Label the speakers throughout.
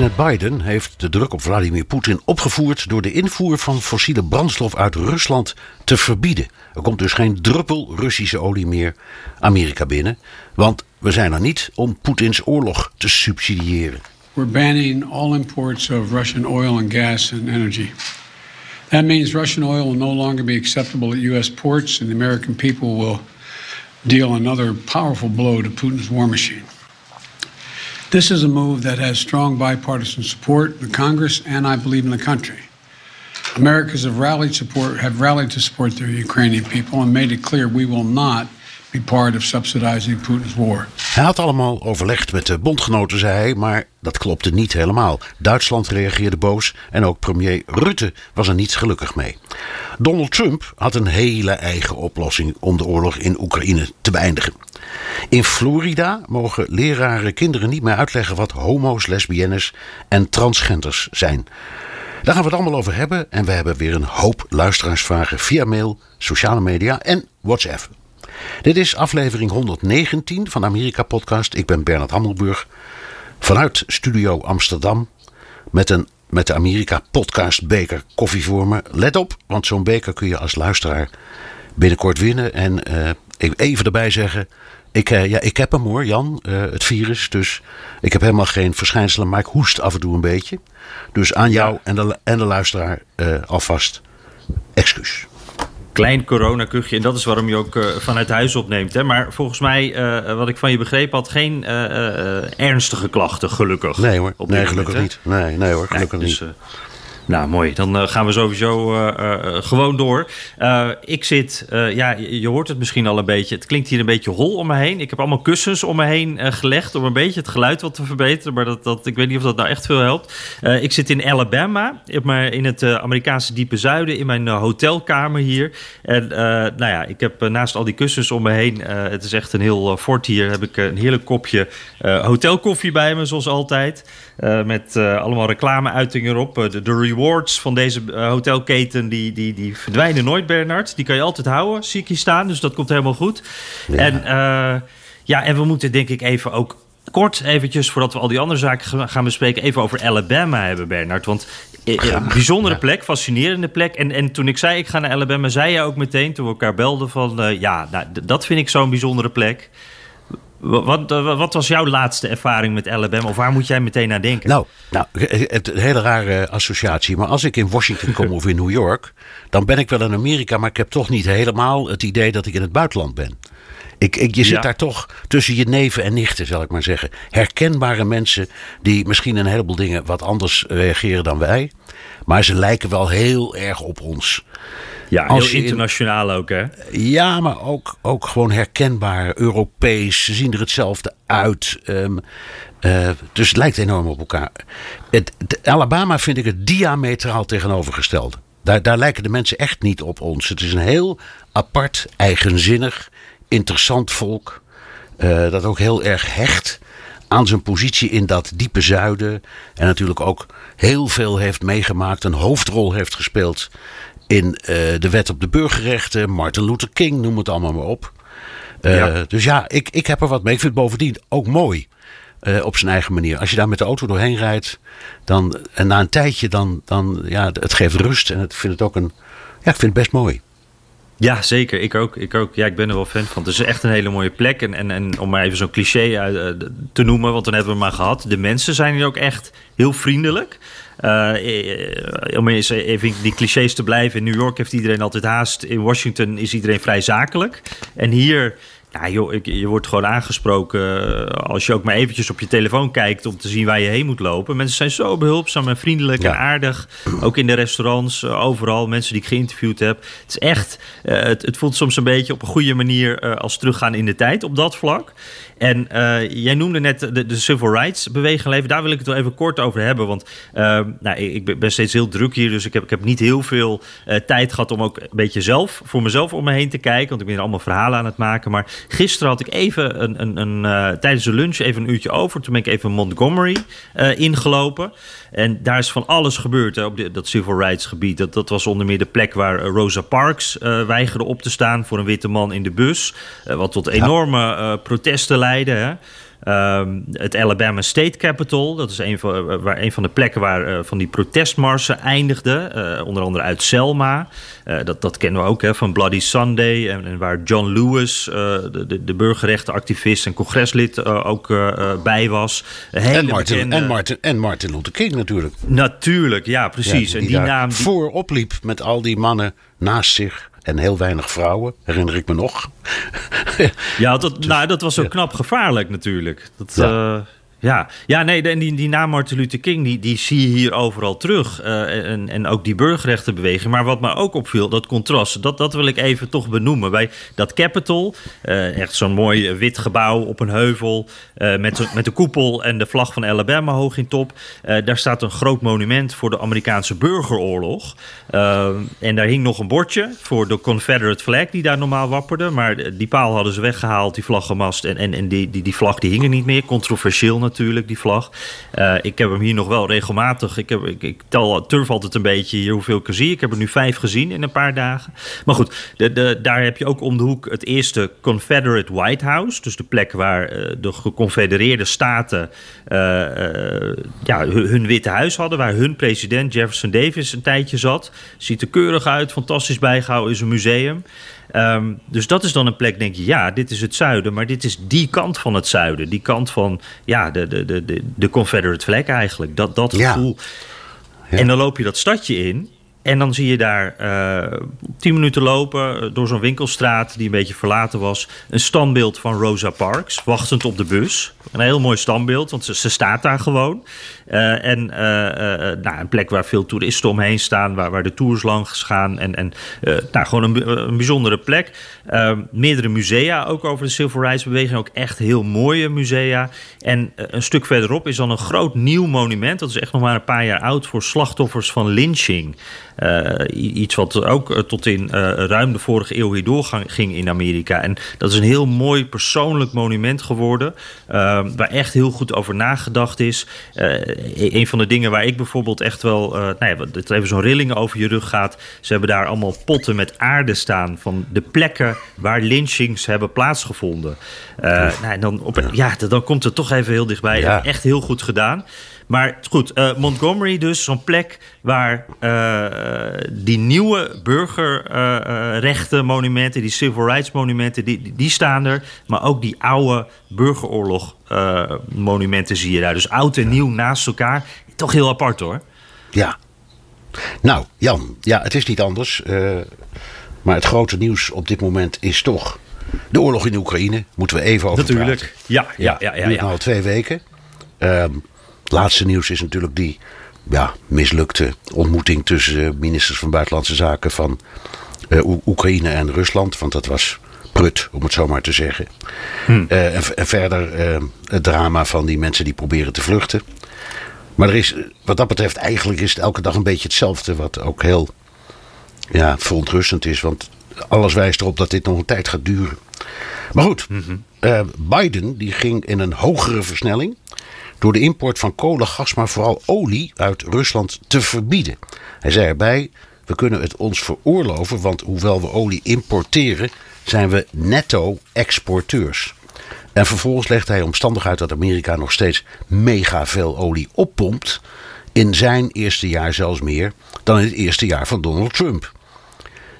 Speaker 1: President Biden heeft de druk op Vladimir Poetin opgevoerd door de invoer van fossiele brandstof uit Rusland te verbieden. Er komt dus geen druppel Russische olie meer Amerika binnen, want we zijn er niet om Poetins oorlog te subsidiëren.
Speaker 2: We're banning all imports of Russian oil and gas and energy. That means Russian oil will no longer be acceptable at U.S. ports, and the American people will deal another powerful blow to Putin's war machine. This is a move that has strong bipartisan support in Congress and I believe in the country. Americans have rallied support have rallied to support their Ukrainian people and made it clear we will not be part of subsidizing Putin's war.
Speaker 1: Hij had allemaal overlegd met de bondgenoten, zei hij, maar dat klopte niet helemaal. Duitsland reageerde boos en ook premier Rutte was er niet gelukkig mee. Donald Trump had een hele eigen oplossing om de oorlog in Oekraïne te beëindigen. In Florida mogen leraren kinderen niet meer uitleggen wat homo's, lesbiennes en transgenders zijn. Daar gaan we het allemaal over hebben en we hebben weer een hoop luisteraarsvragen via mail, sociale media en WhatsApp. Dit is aflevering 119 van Amerika Podcast. Ik ben Bernard Hammelburg vanuit Studio Amsterdam met, een, met de Amerika Podcast beker koffie voor me. Let op, want zo'n beker kun je als luisteraar binnenkort winnen. En uh, even erbij zeggen, ik, uh, ja, ik heb hem hoor, Jan, uh, het virus. Dus ik heb helemaal geen verschijnselen, maar ik hoest af en toe een beetje. Dus aan jou en de, en de luisteraar alvast excuus
Speaker 3: klein coronakuchje. En dat is waarom je ook uh, vanuit huis opneemt. Hè? Maar volgens mij, uh, wat ik van je begrepen had, geen ernstige klachten, gelukkig.
Speaker 1: Nee hoor, nee, gelukkig niet. Nee, nee hoor, gelukkig
Speaker 3: nee, dus,
Speaker 1: niet.
Speaker 3: Nou, mooi. Dan uh, gaan we sowieso uh, uh, gewoon door. ik zit, ja, je, hoort het misschien al een beetje. Het klinkt hier een beetje hol om me heen. Ik heb allemaal kussens om me heen gelegd om een beetje het geluid wat te verbeteren. Maar dat, dat, ik weet niet of dat nou echt veel helpt. ik zit in Alabama, in het Amerikaanse diepe zuiden, in mijn hotelkamer hier. En nou ja, ik heb naast al die kussens om me heen, het is echt een heel fort hier, heb ik een heerlijk kopje hotelkoffie bij me, zoals altijd. met allemaal reclameuitingen erop. de, de rewards van deze uh, hotelketen, die, die, die verdwijnen nooit, Bernard. Die kan je altijd houden, zie ik hier staan. Dus dat komt helemaal goed. Ja. En, uh, ja, en we moeten denk ik even ook kort eventjes, voordat we al die andere zaken gaan bespreken... even over Alabama hebben, Bernard. Want een eh, bijzondere ja. plek, fascinerende plek. En, en toen ik zei ik ga naar Alabama, zei je ook meteen... toen we elkaar belden van, uh, ja, nou, dat vind ik zo'n bijzondere plek... Wat, wat, was jouw laatste ervaring met Alabama? Of waar moet jij meteen naar denken?
Speaker 1: Nou, nou het, een hele rare associatie. Maar als ik in Washington kom of in New York... dan ben ik wel in Amerika... maar ik heb toch niet helemaal het idee dat ik in het buitenland ben. Ik, ik, je zit ja. daar toch tussen je neven en nichten, zal ik maar zeggen. Herkenbare mensen die misschien een heleboel dingen wat anders reageren dan wij. Maar ze lijken wel heel erg op ons.
Speaker 3: Ja, Als heel internationaal in, ook, hè?
Speaker 1: Ja, maar ook, ook gewoon herkenbaar, Europees. Ze zien er hetzelfde uit. Um, uh, dus het lijkt enorm op elkaar. Het, het, Alabama vind ik het diametraal tegenovergestelde. Daar, daar lijken de mensen echt niet op ons. Het is een heel apart, eigenzinnig, interessant volk. Uh, dat ook heel erg hecht aan zijn positie in dat diepe zuiden. En natuurlijk ook heel veel heeft meegemaakt, een hoofdrol heeft gespeeld in uh, de wet op de burgerrechten, Martin Luther King, noem het allemaal maar op. Uh, ja. Dus ja, ik, ik heb er wat mee. Ik vind het bovendien ook mooi. Uh, op zijn eigen manier. Als je daar met de auto doorheen rijdt, dan, en na een tijdje, dan, dan ja, het geeft rust. En ik vind het ook een, ja, ik vind het best mooi.
Speaker 3: Ja, zeker. Ik ook. Ik ook. Ja, ik ben er wel fan van. Het is echt een hele mooie plek. En, en, en om maar even zo'n cliché uit, uh, te noemen, want dan hebben we maar gehad. De mensen zijn hier ook echt heel vriendelijk. Uh, om eens even die clichés te blijven. In New York heeft iedereen altijd haast. In Washington is iedereen vrij zakelijk. En hier Ja, joh, ik, je wordt gewoon aangesproken eh, als je ook maar eventjes op je telefoon kijkt om te zien waar je heen moet lopen. Mensen zijn zo behulpzaam en vriendelijk en aardig. Ook in de restaurants, eh, overal, mensen die ik geïnterviewd heb. Het is echt, uh, het, het, voelt soms een beetje op een goede manier uh, als teruggaan in de tijd op dat vlak. En jij noemde net de, de civil rights beweging leven. Daar wil ik het wel even kort over hebben. Want nou, ik ben steeds heel druk hier, dus ik heb, ik heb niet heel veel tijd gehad om ook een beetje zelf, voor mezelf om me heen te kijken. Want ik ben allemaal verhalen aan het maken. Maar Gisteren had ik even een, een, een uh, tijdens de lunch even een uurtje over. Toen ben ik even Montgomery ingelopen. En daar is van alles gebeurd hè, op de, dat civil rights gebied. Dat, dat was onder meer de plek waar eh, Rosa Parks weigerde op te staan voor een witte man in de bus. wat tot enorme protesten leidde. Hè. Um, het Alabama State Capitol, dat is een van, waar, een van de plekken waar uh, van die protestmarsen eindigden. Uh, onder andere uit Selma. Uh, dat, dat kennen we ook hè, van Bloody Sunday. En, en waar John Lewis, de, de, de, burgerrechtenactivist en congreslid, ook bij was.
Speaker 1: En Martin, bekende... en, Martin, en Martin Luther King natuurlijk.
Speaker 3: Natuurlijk, ja, precies.
Speaker 1: Ja, die
Speaker 3: en die
Speaker 1: naam.
Speaker 3: Die...
Speaker 1: Voor opliep met al die mannen naast zich en heel weinig vrouwen, herinner ik me nog.
Speaker 3: ja, dat, nou, dat was zo knap gevaarlijk natuurlijk. Dat, ja. Uh, ja, ja nee, en die, naam Martin Luther King, die, die zie je hier overal terug. Uh, en, en ook die burgerrechtenbeweging. Maar wat me ook opviel, dat contrast, dat, dat wil ik even toch benoemen. Bij dat Capitol, uh, echt zo'n mooi wit gebouw op een heuvel... Met, met de koepel en de vlag van Alabama hoog in top. daar staat een groot monument voor de Amerikaanse burgeroorlog. en daar hing nog een bordje voor de Confederate flag die daar normaal wapperde. Maar die paal hadden ze weggehaald, die vlaggenmast. En, en, en die, die, die vlag die hing er niet meer, controversieel natuurlijk, die vlag. Uh, ik heb hem hier nog wel regelmatig. Ik, heb, ik, ik tel, turf altijd een beetje hier hoeveel ik er zie. Ik heb er nu vijf gezien in een paar dagen. Maar goed, de, de, daar heb je ook om de hoek het eerste Confederate White House. Dus de plek waar uh, de geconfedereerde staten uh, ja, hun, hun, witte huis hadden. Waar hun president Jefferson Davis een tijdje zat. Ziet er keurig uit, fantastisch bijgehouden, is een museum. Um, dus dat is dan een plek, denk je, ja, dit is het zuiden, maar dit is die kant van het zuiden. Die kant van, ja, de, de, de, de Confederate flag eigenlijk. Dat, dat gevoel. Ja. En dan loop je dat stadje in en dan zie je daar uh, tien minuten lopen door zo'n winkelstraat die een beetje verlaten was. Een standbeeld van Rosa Parks, wachtend op de bus. Een heel mooi standbeeld, want ze, ze staat daar gewoon. Uh, en uh, nou, een plek waar veel toeristen omheen staan, waar, waar de tours langs gaan. En, en nou, gewoon een, bijzondere plek. meerdere musea ook over de Civil Rights beweging. Ook echt heel mooie musea. En een stuk verderop is dan een groot nieuw monument. Dat is echt nog maar een paar jaar oud voor slachtoffers van lynching. Iets wat ook tot in ruim de vorige eeuw hierdoor ging in Amerika. En dat is een heel mooi persoonlijk monument geworden. waar echt heel goed over nagedacht is. Een van de dingen waar ik bijvoorbeeld echt wel. nou ja, dat even zo'n rilling over je rug gaat. Ze hebben daar allemaal potten met aarde staan. van de plekken waar lynchings hebben plaatsgevonden. nou, dan, op, ja, dan komt het toch even heel dichtbij. Ja. Echt heel goed gedaan. Maar goed, uh, Montgomery dus, zo'n plek waar uh, die nieuwe burgerrechten monumenten, die civil rights monumenten, die, die staan er. Maar ook die oude burgeroorlog monumenten zie je daar. Dus oud en nieuw naast elkaar. Toch heel apart hoor.
Speaker 1: Ja. Nou, Jan, ja, het is niet anders. maar het grote nieuws op dit moment is toch de oorlog in Oekraïne. Moeten we even over
Speaker 3: Natuurlijk.
Speaker 1: praten.
Speaker 3: Ja, ja, ja. ja, ja,
Speaker 1: ja. al twee weken. Um, het laatste nieuws is natuurlijk die ja, mislukte ontmoeting tussen ministers van Buitenlandse Zaken van uh, Oekraïne en Rusland. Want dat was prut, om het zo maar te zeggen. Hmm. Uh, en, en, verder uh, het drama van die mensen die proberen te vluchten. Maar er is, wat dat betreft, eigenlijk is het elke dag een beetje hetzelfde. Wat ook heel ja, verontrustend is. Want alles wijst erop dat dit nog een tijd gaat duren. Maar goed, mm -hmm. Biden die ging in een hogere versnelling door de import van kolen, gas, maar vooral olie uit Rusland te verbieden. Hij zei erbij: we kunnen het ons veroorloven, want hoewel we olie importeren, zijn we netto-exporteurs. En vervolgens legt hij omstandig uit dat Amerika nog steeds mega veel olie oppompt. In zijn eerste jaar zelfs meer dan in het eerste jaar van Donald Trump.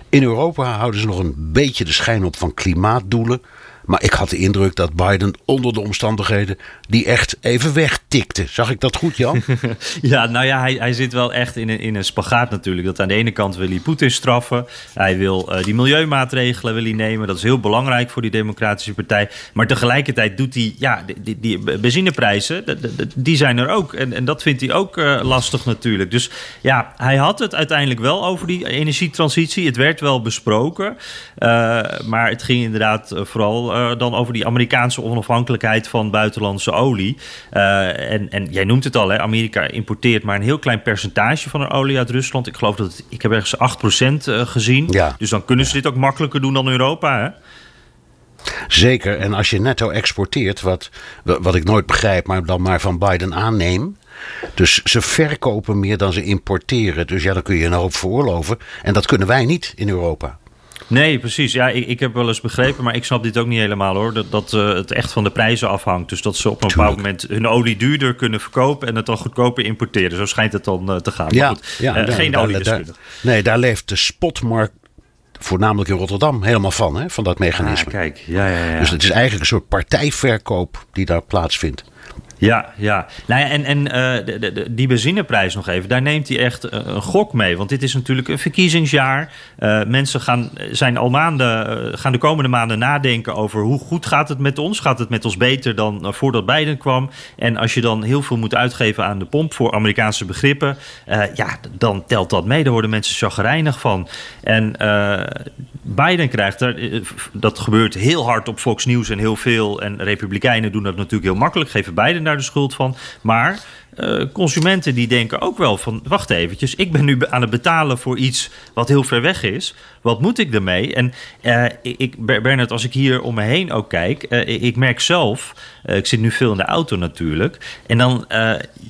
Speaker 1: In Europa houden ze nog een beetje de schijn op van klimaatdoelen. Maar ik had de indruk dat Biden onder de omstandigheden die echt even wegtikte. Zag ik dat goed, Jan?
Speaker 3: ja, nou ja, hij, hij zit wel echt in een, in een spagaat natuurlijk. Dat aan de ene kant wil hij Poetin straffen. Hij wil uh, die milieumaatregelen wil hij nemen. Dat is heel belangrijk voor die Democratische Partij. Maar tegelijkertijd doet hij, ja, die, die benzineprijzen, die zijn er ook. En, en dat vindt hij ook uh, lastig natuurlijk. Dus ja, hij had het uiteindelijk wel over die energietransitie. Het werd wel besproken. Uh, maar het ging inderdaad vooral uh, dan over die Amerikaanse onafhankelijkheid van buitenlandse olie. Uh, en, en jij noemt het al, hè, Amerika importeert maar een heel klein percentage van hun olie uit Rusland. Ik geloof dat het, ik heb ergens 8% gezien. Ja. Dus dan kunnen ze dit ook makkelijker doen dan Europa. Hè?
Speaker 1: Zeker. En als je netto exporteert, wat, wat ik nooit begrijp, maar dan maar van Biden aanneem. Dus ze verkopen meer dan ze importeren. Dus ja, dan kun je een hoop veroorloven. En dat kunnen wij niet in Europa.
Speaker 3: Nee, precies. Ja, ik, ik heb wel eens begrepen, maar ik snap dit ook niet helemaal hoor. Dat, dat uh, het echt van de prijzen afhangt. Dus dat ze op een bepaald moment hun olie duurder kunnen verkopen en het dan goedkoper importeren. Zo schijnt het dan uh, te gaan.
Speaker 1: Ja,
Speaker 3: maar goed,
Speaker 1: ja,
Speaker 3: uh, geen
Speaker 1: Nee, daar leeft de spotmarkt voornamelijk in Rotterdam helemaal van, hè, van dat mechanisme.
Speaker 3: Ah, kijk, ja, ja, ja.
Speaker 1: Dus het is eigenlijk een soort partijverkoop die daar plaatsvindt.
Speaker 3: Ja, ja. Nou ja, en, en uh, de, de, die benzineprijs nog even, daar neemt hij echt uh, een gok mee. Want dit is natuurlijk een verkiezingsjaar. Uh, mensen gaan, zijn al maanden, gaan de komende maanden nadenken over hoe goed gaat het met ons? Gaat het met ons beter dan voordat Biden kwam? En als je dan heel veel moet uitgeven aan de pomp voor Amerikaanse begrippen, ja, dan telt dat mee. Daar worden mensen chagrijnig van. En Biden krijgt er, dat gebeurt heel hard op Fox News en heel veel. En Republikeinen doen dat natuurlijk heel makkelijk, geven Biden daar de schuld van. Maar uh, consumenten die denken ook wel van... wacht eventjes, ik ben nu aan het betalen voor iets wat heel ver weg is. Wat moet ik ermee? En uh, ik, Bernard, als ik hier om me heen ook kijk... Uh, ik merk zelf, ik zit nu veel in de auto natuurlijk... en dan,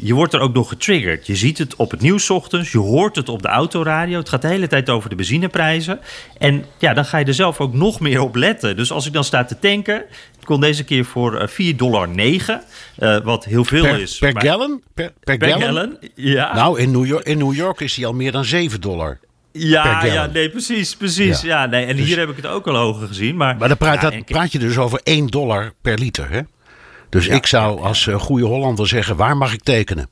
Speaker 3: je wordt er ook door getriggerd. Je ziet het op het nieuws ochtends, je hoort het op de autoradio... het gaat de hele tijd over de benzineprijzen. En ja, dan ga je er zelf ook nog meer op letten. Dus als ik dan sta te tanken... Ik kon deze keer voor 4,9 dollar, uh, wat heel veel
Speaker 1: per,
Speaker 3: is.
Speaker 1: Per gallon? Per, per,
Speaker 3: per
Speaker 1: gallon?
Speaker 3: gallon? Ja.
Speaker 1: Nou, in New, York, in New York is hij al meer dan 7 dollar.
Speaker 3: Ja, ja, nee, precies, precies. Ja. ja nee, en dus, hier heb ik het ook al hoger gezien. Maar,
Speaker 1: maar dan praat,
Speaker 3: ja,
Speaker 1: dat, praat je dus over 1 dollar per liter, hè? Dus ik zou als uh, goede Hollander zeggen, waar mag ik tekenen?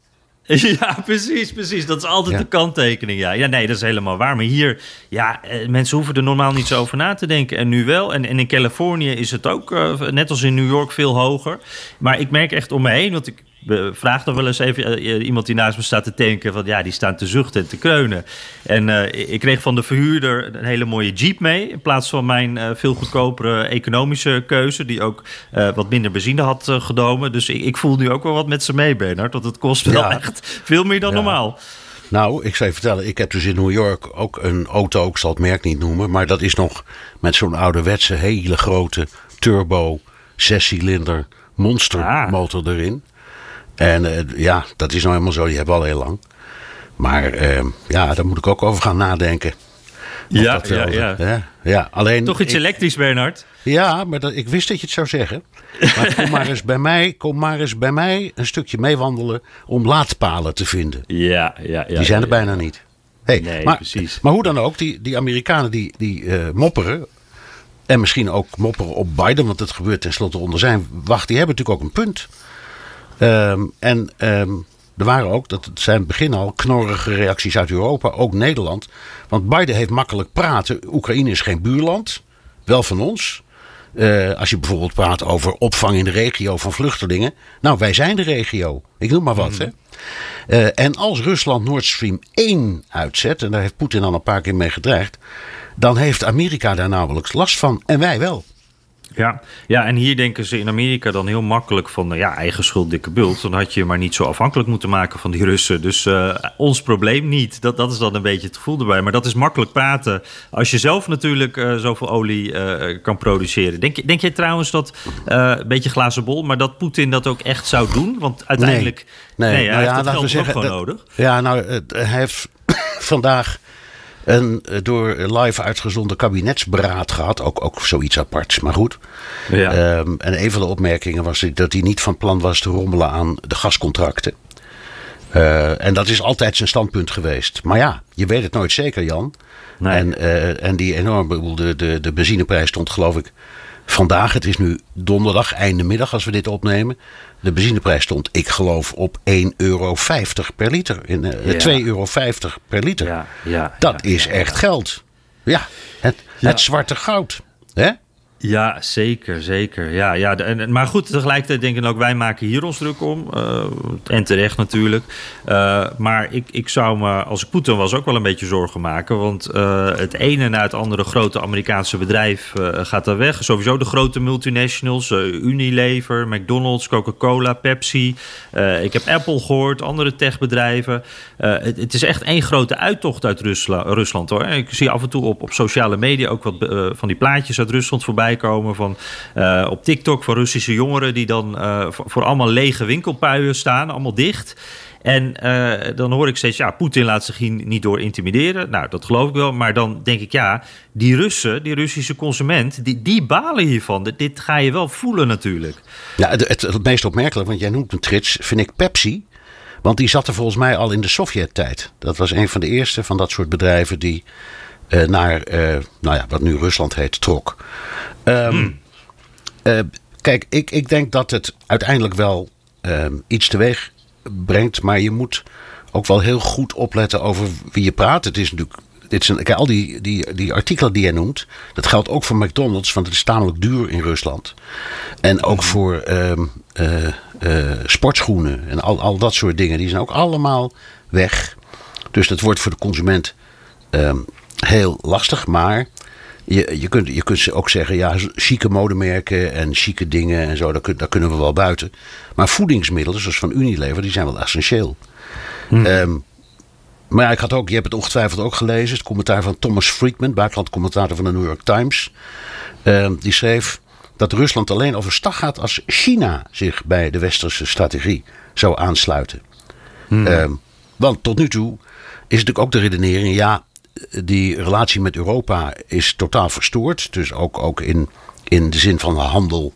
Speaker 3: Ja, precies, precies. Dat is altijd ja. de kanttekening. Ja. ja, nee, dat is helemaal waar. Maar hier, ja, mensen hoeven er normaal niet zo over na te denken. En nu wel. En, en in Californië is het ook, uh, net als in New York, veel hoger. Maar ik merk echt om me heen, want ik vraag dan wel eens even uh, iemand die naast me staat te tanken. Van ja, die staan te zuchten en te kreunen. En uh, ik kreeg van de verhuurder een hele mooie Jeep mee. In plaats van mijn uh, veel goedkopere economische keuze. Die ook wat minder benzine had genomen. Dus ik, ik, voel nu ook wel wat met ze mee, Bernard. Want het kost wel ja. echt veel meer dan ja. normaal.
Speaker 1: Nou, ik zou je vertellen, ik heb dus in New York ook een auto, ik zal het merk niet noemen, maar dat is nog met zo'n ouderwetse, hele grote turbo, zescilinder monstermotor ah. erin. En uh, ja, dat is nou helemaal zo, die hebben we al heel lang. Maar uh, ja, daar moet ik ook over gaan nadenken.
Speaker 3: Ja, ja, ja.
Speaker 1: ja, ja. Alleen,
Speaker 3: Toch iets
Speaker 1: ik,
Speaker 3: elektrisch, Bernard?
Speaker 1: Ja, maar dat, ik wist dat je het zou zeggen. Maar kom maar, eens bij mij, kom maar eens bij mij een stukje meewandelen om laadpalen te vinden.
Speaker 3: Ja, ja, ja.
Speaker 1: Die zijn er
Speaker 3: ja,
Speaker 1: bijna niet. Hey,
Speaker 3: nee,
Speaker 1: maar,
Speaker 3: precies.
Speaker 1: Maar hoe dan ook, die, die Amerikanen die, die uh, mopperen. En misschien ook mopperen op Biden, want het gebeurt tenslotte onder zijn wacht. Die hebben natuurlijk ook een punt. Um, en um, er waren ook, dat zijn begin al, knorrige reacties uit Europa, ook Nederland. Want Biden heeft makkelijk praten. Oekraïne is geen buurland, wel van ons. Uh, als je bijvoorbeeld praat over opvang in de regio van vluchtelingen. Nou, wij zijn de regio. Ik noem maar wat. Mm. Hè. Uh, en als Rusland Nord Stream 1 uitzet, en daar heeft Poetin al een paar keer mee gedreigd. dan heeft Amerika daar nauwelijks last van. En wij wel.
Speaker 3: Ja. ja, en hier denken ze in Amerika dan heel makkelijk van... ja, eigen schuld, dikke bult. Dan had je maar niet zo afhankelijk moeten maken van die Russen. Dus uh, ons probleem niet. Dat, dat is dan een beetje het gevoel erbij. Maar dat is makkelijk praten als je zelf natuurlijk uh, zoveel olie uh, kan produceren. Denk, denk jij trouwens dat, een beetje glazen bol... maar dat Poetin dat ook echt zou doen? Want uiteindelijk...
Speaker 1: Nee, nee,
Speaker 3: nee
Speaker 1: nou
Speaker 3: hij
Speaker 1: ja,
Speaker 3: heeft dat geld
Speaker 1: zeggen,
Speaker 3: ook gewoon
Speaker 1: dat,
Speaker 3: nodig.
Speaker 1: Ja, nou, hij heeft vandaag een door live uitgezonden kabinetsberaad gehad. Ook, ook zoiets aparts, maar goed.
Speaker 3: Ja.
Speaker 1: Um, en een van de opmerkingen was dat hij niet van plan was te rommelen aan de gascontracten. Uh, en dat is altijd zijn standpunt geweest. Maar ja, je weet het nooit zeker, Jan.
Speaker 3: Nee.
Speaker 1: En, uh, en die enorme, de, de, de benzineprijs stond geloof ik vandaag, het is nu donderdag, einde middag als we dit opnemen. De benzineprijs stond, ik geloof, op 1,50 euro per liter. In, uh,
Speaker 3: Ja.
Speaker 1: 2,50 euro per liter.
Speaker 3: Ja, ja,
Speaker 1: Dat is echt geld. Ja, het,
Speaker 3: Ja.
Speaker 1: het zwarte goud. Hè?
Speaker 3: Ja, zeker, zeker. Ja, ja, maar goed, tegelijkertijd denk ik ook, wij maken hier ons druk om. eh, en terecht natuurlijk. Eh, maar ik, ik zou me, als ik Poetin was, ook wel een beetje zorgen maken. Want eh, het ene na het andere grote Amerikaanse bedrijf gaat daar weg. Sowieso de grote multinationals, Unilever, McDonald's, Coca-Cola, Pepsi. Ik heb Apple gehoord, andere techbedrijven. Het, het is echt één grote uittocht uit Rusla- Rusland. hoor. Ik zie af en toe op, op sociale media ook wat van die plaatjes uit Rusland voorbij komen. Van, eh, op TikTok van Russische jongeren die dan eh, voor, allemaal lege winkelpuien staan, allemaal dicht. En eh, dan hoor ik steeds, ja, Poetin laat zich hier niet door intimideren. Nou, dat geloof ik wel. Maar dan denk ik, ja, die Russen, die Russische consument, die, die balen hiervan. Dit, ga je wel voelen natuurlijk.
Speaker 1: Ja, het, het, meest opmerkelijk, want jij noemt een trits, vind ik Pepsi. Want die zat er volgens mij al in de Sovjet-tijd. Dat was een van de eerste van dat soort bedrijven die naar, eh, nou ja, wat nu Rusland heet, trok. Ehm, eh, kijk, ik, ik denk dat het uiteindelijk wel ehm, iets teweeg brengt. Maar je moet ook wel heel goed opletten over wie je praat. Het is natuurlijk. Dit zijn, kijk, al die, die, die artikelen die jij noemt, dat geldt ook voor McDonald's, want het is tamelijk duur in Rusland. En ook voor ehm, eh, eh, sportschoenen en al, al dat soort dingen, die zijn ook allemaal weg. Dus dat wordt voor de consument heel lastig. Maar je, je, kunt, je kunt ze ook zeggen, ja, chique modemerken en chique dingen en zo, daar, kun- daar kunnen we wel buiten. Maar voedingsmiddelen, zoals van Unilever, die zijn wel essentieel. Ehm, maar ja, ik had ook, je hebt het ongetwijfeld ook gelezen, het commentaar van Thomas Friedman, buitenlandcommentator van de New York Times. Ehm, die schreef dat Rusland alleen overstag gaat als China zich bij de westerse strategie zou aansluiten. Ehm, want tot nu toe is natuurlijk ook de redenering, ja, die relatie met Europa is totaal verstoord. Dus ook, ook in, in de zin van handel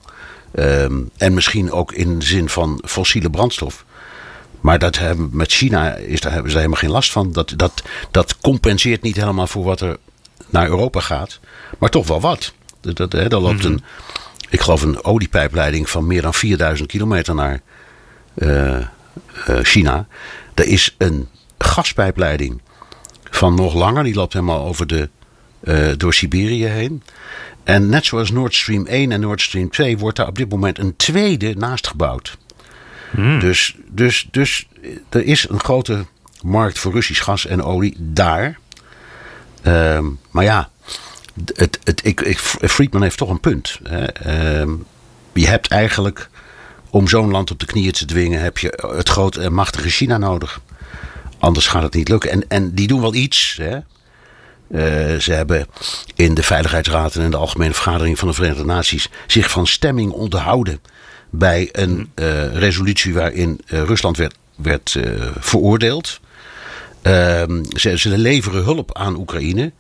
Speaker 1: ehm, en misschien ook in de zin van fossiele brandstof. Maar dat hebben, met China is, daar hebben ze helemaal geen last van. Dat, dat, dat compenseert niet helemaal voor wat er naar Europa gaat. Maar toch wel wat. Dat, dat, hè, daar loopt een, ik geloof een oliepijpleiding van meer dan 4000 kilometer naar eh, eh, China. Er is een gaspijpleiding van nog langer. Die loopt helemaal over de, eh, door Siberië heen. En net zoals Nord Stream 1 en Nord Stream 2 wordt daar op dit moment een tweede naast gebouwd. Dus, dus, dus er is een grote markt voor Russisch gas en olie daar. Ehm, maar ja, het, het, ik, ik, Friedman heeft toch een punt. Hè. Ehm, je hebt eigenlijk, om zo'n land op de knieën te dwingen, heb je het grote en machtige China nodig. Anders gaat het niet lukken. En, en die doen wel iets. Hè. Eh, ze hebben in de Veiligheidsraad en in de Algemene Vergadering van de Verenigde Naties zich van stemming onthouden bij een eh, resolutie waarin eh, Rusland werd, werd veroordeeld. Ehm, ze, ze leveren hulp aan Oekraïne.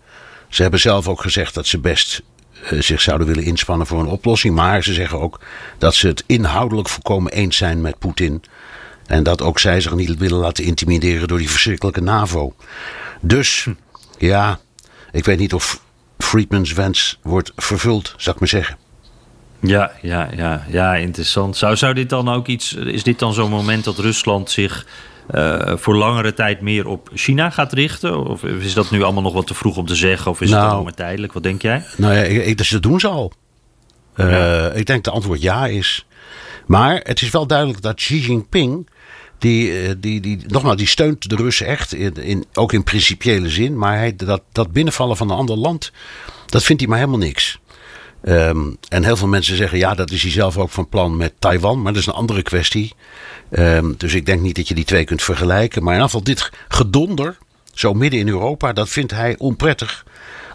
Speaker 1: Ze hebben zelf ook gezegd dat ze best zich zouden willen inspannen voor een oplossing. Maar ze zeggen ook dat ze het inhoudelijk volkomen eens zijn met Poetin. En dat ook zij zich niet willen laten intimideren door die verschrikkelijke NAVO. Dus ja, ik weet niet of Friedmans wens wordt vervuld, zou ik maar zeggen.
Speaker 3: Ja, ja, ja, ja, interessant. Zou, zou dit dan ook iets. Is dit dan zo'n moment dat Rusland zich eh, voor langere tijd meer op China gaat richten? Of is dat nu allemaal nog wat te vroeg om te zeggen? Of is het
Speaker 1: Nou.
Speaker 3: allemaal maar tijdelijk? Wat denk jij?
Speaker 1: Nou ja, ik, ik- dus dat doen ze al.
Speaker 3: Ja.
Speaker 1: Ik denk dat het antwoord ja is. Maar het is wel duidelijk dat Xi Jinping. Die, eh, die, die, nogmaals, die steunt de Russen echt, in, ook in principiële zin. Maar hij, dat, dat binnenvallen van een ander land, dat vindt hij maar helemaal niks. Ehm, en heel veel mensen zeggen, ja, dat is hij zelf ook van plan met Taiwan. Maar dat is een andere kwestie. Ehm, dus ik denk niet dat je die twee kunt vergelijken. Maar in geval dit gedonder, zo midden in Europa, dat vindt hij onprettig.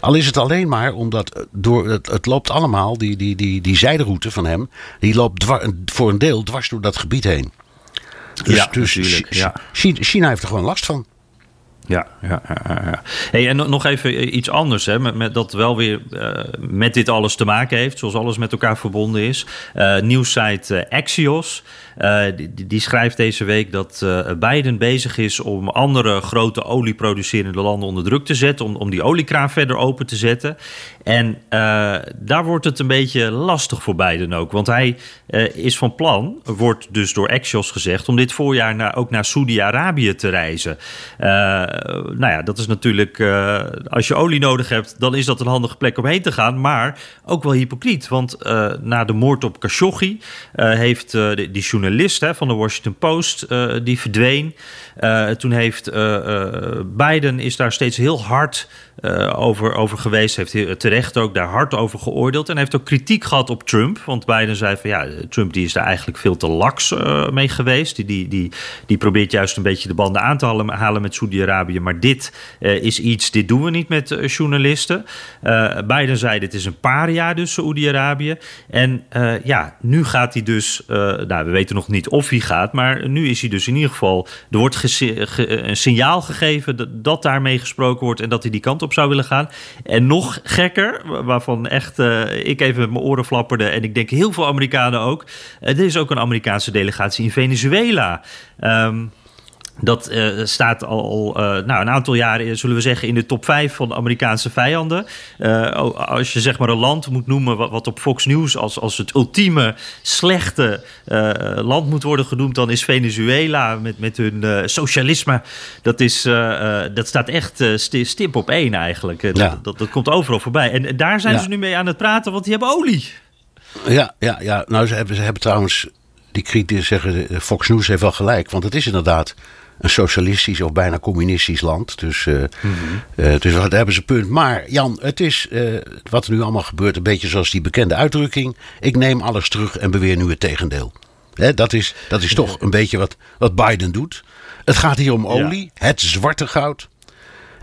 Speaker 1: Al is het alleen maar omdat eh, door, het, loopt allemaal, die, die, die, die zijderoute van hem, die loopt voor een deel dwars door dat gebied heen. Dus,
Speaker 3: Ja,
Speaker 1: dus China heeft er gewoon last van.
Speaker 3: Ja, ja, ja, Hey, en nog even iets anders, hè, met, met dat wel weer uh, met dit alles te maken heeft, zoals alles met elkaar verbonden is. Uh, nieuwssite uh, Axios. Die, die, schrijft deze week dat Biden bezig is om andere grote olieproducerende landen onder druk te zetten. Om, om die oliekraan verder open te zetten. En daar wordt het een beetje lastig voor Biden ook. Want hij is van plan, wordt dus door Axios gezegd, om dit voorjaar naar, ook naar Saudi-Arabië te reizen. Nou ja, dat is natuurlijk, als je olie nodig hebt, dan is dat een handige plek om heen te gaan. Maar ook wel hypocriet. Want na de moord op Khashoggi heeft die journalist hè, van de Washington Post, die verdween. Toen heeft Biden is daar steeds heel hard over, over geweest. Heeft terecht ook daar hard over geoordeeld. En heeft ook kritiek gehad op Trump. Want Biden zei van ja, Trump die is daar eigenlijk veel te laks mee geweest. Die, die, die, die probeert juist een beetje de banden aan te halen, halen met Saudi-Arabië. Maar dit is iets, dit doen we niet met journalisten. Biden zei dit is een paar jaar dus Saudi-Arabië. En ja, nu gaat hij dus, nou we weten nog niet of hij gaat. Maar nu is hij dus in ieder geval, er wordt een signaal gegeven dat, dat daarmee gesproken wordt en dat hij die kant op zou willen gaan. En nog gekker, waarvan echt ik even met mijn oren flapperde en ik denk heel veel Amerikanen ook. Er is ook een Amerikaanse delegatie in Venezuela. Um, dat uh, staat al uh, nou, een aantal jaren, zullen we zeggen, in de top 5 van Amerikaanse vijanden. Uh, als je zeg maar een land moet noemen wat, wat op Fox News als, als het ultieme slechte land moet worden genoemd, dan is Venezuela met, met hun socialisme. Dat, is, dat staat echt stip op één eigenlijk. Ja. Dat, dat, dat, komt overal voorbij. En daar zijn ja. ze nu mee aan het praten, want die hebben olie.
Speaker 1: Ja, ja, ja. nou ze hebben, ze hebben trouwens die kritisch zeggen, Fox News heeft wel gelijk. Want het is inderdaad een socialistisch of bijna communistisch land. Dus, uh, dus daar hebben ze punt. Maar Jan, het is uh, wat er nu allemaal gebeurt, een beetje zoals die bekende uitdrukking. Ik neem alles terug en beweer nu het tegendeel. Hè, dat is, dat is toch een beetje wat, wat Biden doet. Het gaat hier om olie, ja. het zwarte goud.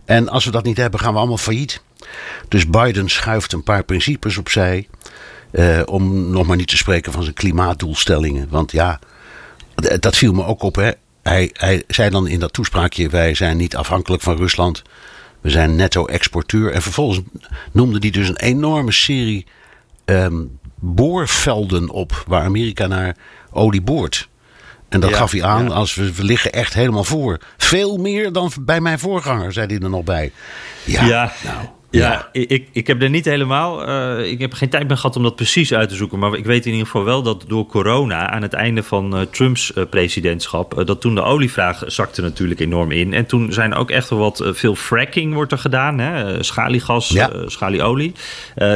Speaker 1: En als we dat niet hebben, gaan we allemaal failliet. Dus Biden schuift een paar principes opzij. om nog maar niet te spreken van zijn klimaatdoelstellingen. Want ja, dat viel me ook op. Hè hij, hij zei dan in dat toespraakje: wij zijn niet afhankelijk van Rusland. We zijn netto-exporteur. En vervolgens noemde hij dus een enorme serie um, boorvelden op waar Amerika naar olie boort. En dat ja, gaf hij aan ja. als we, we liggen echt helemaal voor. Veel meer dan bij mijn voorganger, zei hij er nog bij. Ja,
Speaker 3: ja. nou. Ja, ik, ik heb er niet helemaal. Uh, ik heb geen tijd meer gehad om dat precies uit te zoeken. Maar ik weet in ieder geval wel dat door corona, aan het einde van uh, Trumps uh, presidentschap, dat toen de olievraag zakte natuurlijk enorm in. En toen zijn ook echt wel wat veel fracking wordt er gedaan. Hè? Schaliegas, ja. schalieolie.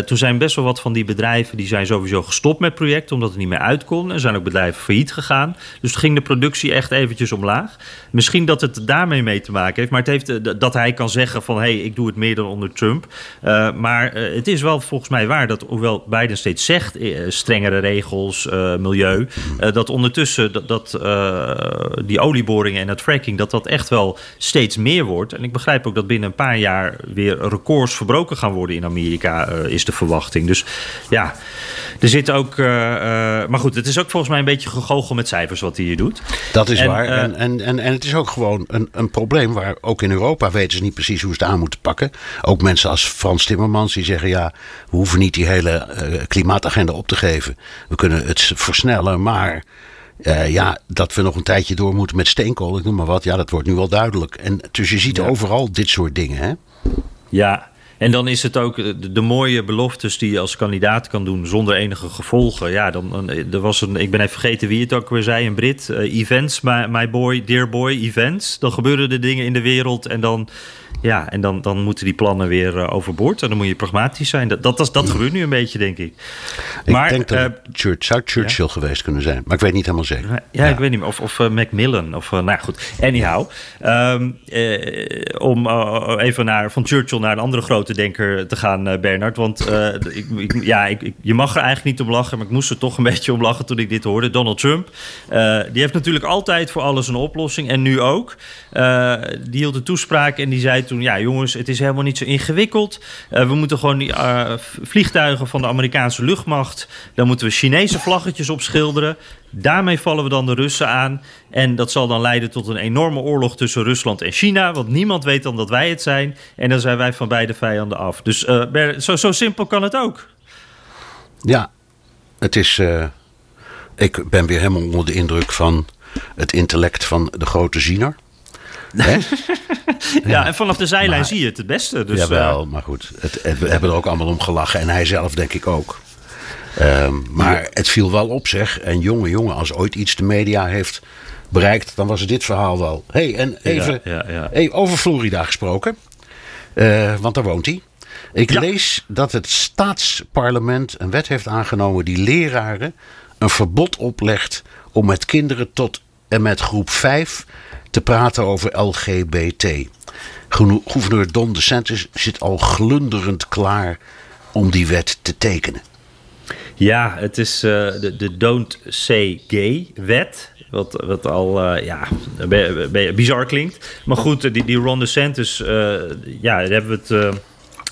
Speaker 3: toen zijn best wel wat van die bedrijven die zijn sowieso gestopt met projecten, omdat het niet meer uit kon. Er zijn ook bedrijven failliet gegaan. Dus ging de productie echt eventjes omlaag. Misschien dat het daarmee mee te maken heeft. Maar het heeft dat hij kan zeggen van hé, hey, ik doe het meer dan onder Trump. Uh, maar uh, het is wel volgens mij waar dat, hoewel Biden steeds zegt, uh, strengere regels, milieu, dat ondertussen dat, dat die olieboringen en het fracking, dat dat echt wel steeds meer wordt. En ik begrijp ook dat binnen een paar jaar weer records verbroken gaan worden in Amerika, is de verwachting. Dus ja, er zit ook. maar goed, het is ook volgens mij een beetje gegogel met cijfers wat hij hier doet.
Speaker 1: Dat is en, waar. En, en, en, en het is ook gewoon een, een probleem waar ook in Europa weten ze niet precies hoe ze het aan moeten pakken. Ook mensen als Frans Timmermans die zeggen: ja, we hoeven niet die hele uh, klimaatagenda op te geven. We kunnen het versnellen, maar. Uh, ja, dat we nog een tijdje door moeten met steenkool, ik noem maar wat. Ja, dat wordt nu wel duidelijk. En dus je ziet ja. overal dit soort dingen, hè?
Speaker 3: Ja, en dan is het ook de, de, mooie beloftes die je als kandidaat kan doen zonder enige gevolgen. Ja, dan, dan er was een, ik ben even vergeten wie het ook weer zei, een Brit. Uh, events, my, my boy, dear boy, events. Dan gebeuren er dingen in de wereld en dan ja, en dan, dan moeten die plannen weer uh, overboord. En dan moet je pragmatisch zijn. Dat, dat, dat, dat gebeurt nu een beetje, denk ik.
Speaker 1: Ik maar, denk dat uh, Church, zou Churchill ja? geweest kunnen zijn. Maar ik weet niet helemaal zeker.
Speaker 3: Ja, ja. ik weet niet meer. Of, of uh, Macmillan. Of, nou goed. Anyhow. Um, om even naar, van Churchill naar een andere grote denker te gaan, Bernard. Want ik, ik, ja, ik, je mag er eigenlijk niet om lachen. Maar ik moest er toch een beetje om lachen toen ik dit hoorde. Donald Trump. die heeft natuurlijk altijd voor alles een oplossing. En nu ook. die hield een toespraak en die zei toen: ja, jongens, het is helemaal niet zo ingewikkeld. we moeten gewoon die vliegtuigen van de Amerikaanse luchtmacht. Daar moeten we Chinese vlaggetjes op schilderen. Daarmee vallen we dan de Russen aan. En dat zal dan leiden tot een enorme oorlog tussen Rusland en China. Want niemand weet dan dat wij het zijn. En dan zijn wij van beide vijanden af. Dus zo, zo simpel kan het ook.
Speaker 1: Ja, het is. ik ben weer helemaal onder de indruk van het intellect van de grote ziener.
Speaker 3: ja, en vanaf de zijlijn zie je het het beste. Dus,
Speaker 1: jawel, uh... maar goed. Het, we hebben er ook allemaal om gelachen. En hij zelf denk ik ook. Ehm, maar het viel wel op zeg. En jongen, jongen, als ooit iets de media heeft bereikt, dan was het dit verhaal wel. hey, en even ja, ja, hey, over Florida gesproken. Uh, want daar woont hij. Ik lees dat het staatsparlement een wet heeft aangenomen die leraren een verbod oplegt om met kinderen tot en met groep 5 te praten over LGBT. Gouverneur Don DeSantis zit al glunderend klaar om die wet te tekenen.
Speaker 3: Ja, het is uh, de, de Don't Say Gay wet. Wat, wat al uh, ja, bizar klinkt. Maar goed, die, die Ron DeSantis, uh, ja, daar hebben we het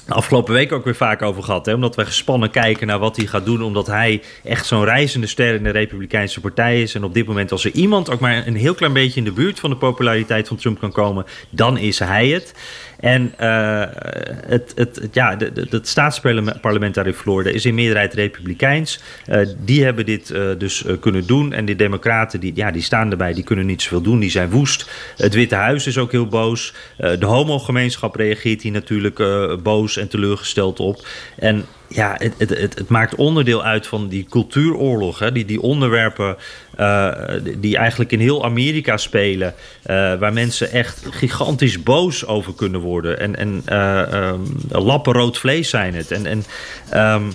Speaker 3: afgelopen week ook weer vaak over gehad. Hè? Omdat we gespannen kijken naar wat hij gaat doen. Omdat hij echt zo'n reizende ster in de Republikeinse Partij is. En op dit moment, als er iemand ook maar een heel klein beetje in de buurt van de populariteit van Trump kan komen, dan is hij het. En uh, het, het, ja, het staatsparlement daar in Florida is in meerderheid republikeins. Uh, die hebben dit uh, dus kunnen doen. En de democraten die, ja, die staan erbij, die kunnen niet zoveel doen. Die zijn woest. Het Witte Huis is ook heel boos. de homogemeenschap reageert hier natuurlijk boos en teleurgesteld op. En ja, het, het, het, maakt onderdeel uit van die cultuuroorlog. Hè? Die, die onderwerpen uh, die eigenlijk in heel Amerika spelen. Uh, waar mensen echt gigantisch boos over kunnen worden. En, en uh, um, lappen rood vlees zijn het. En, en um,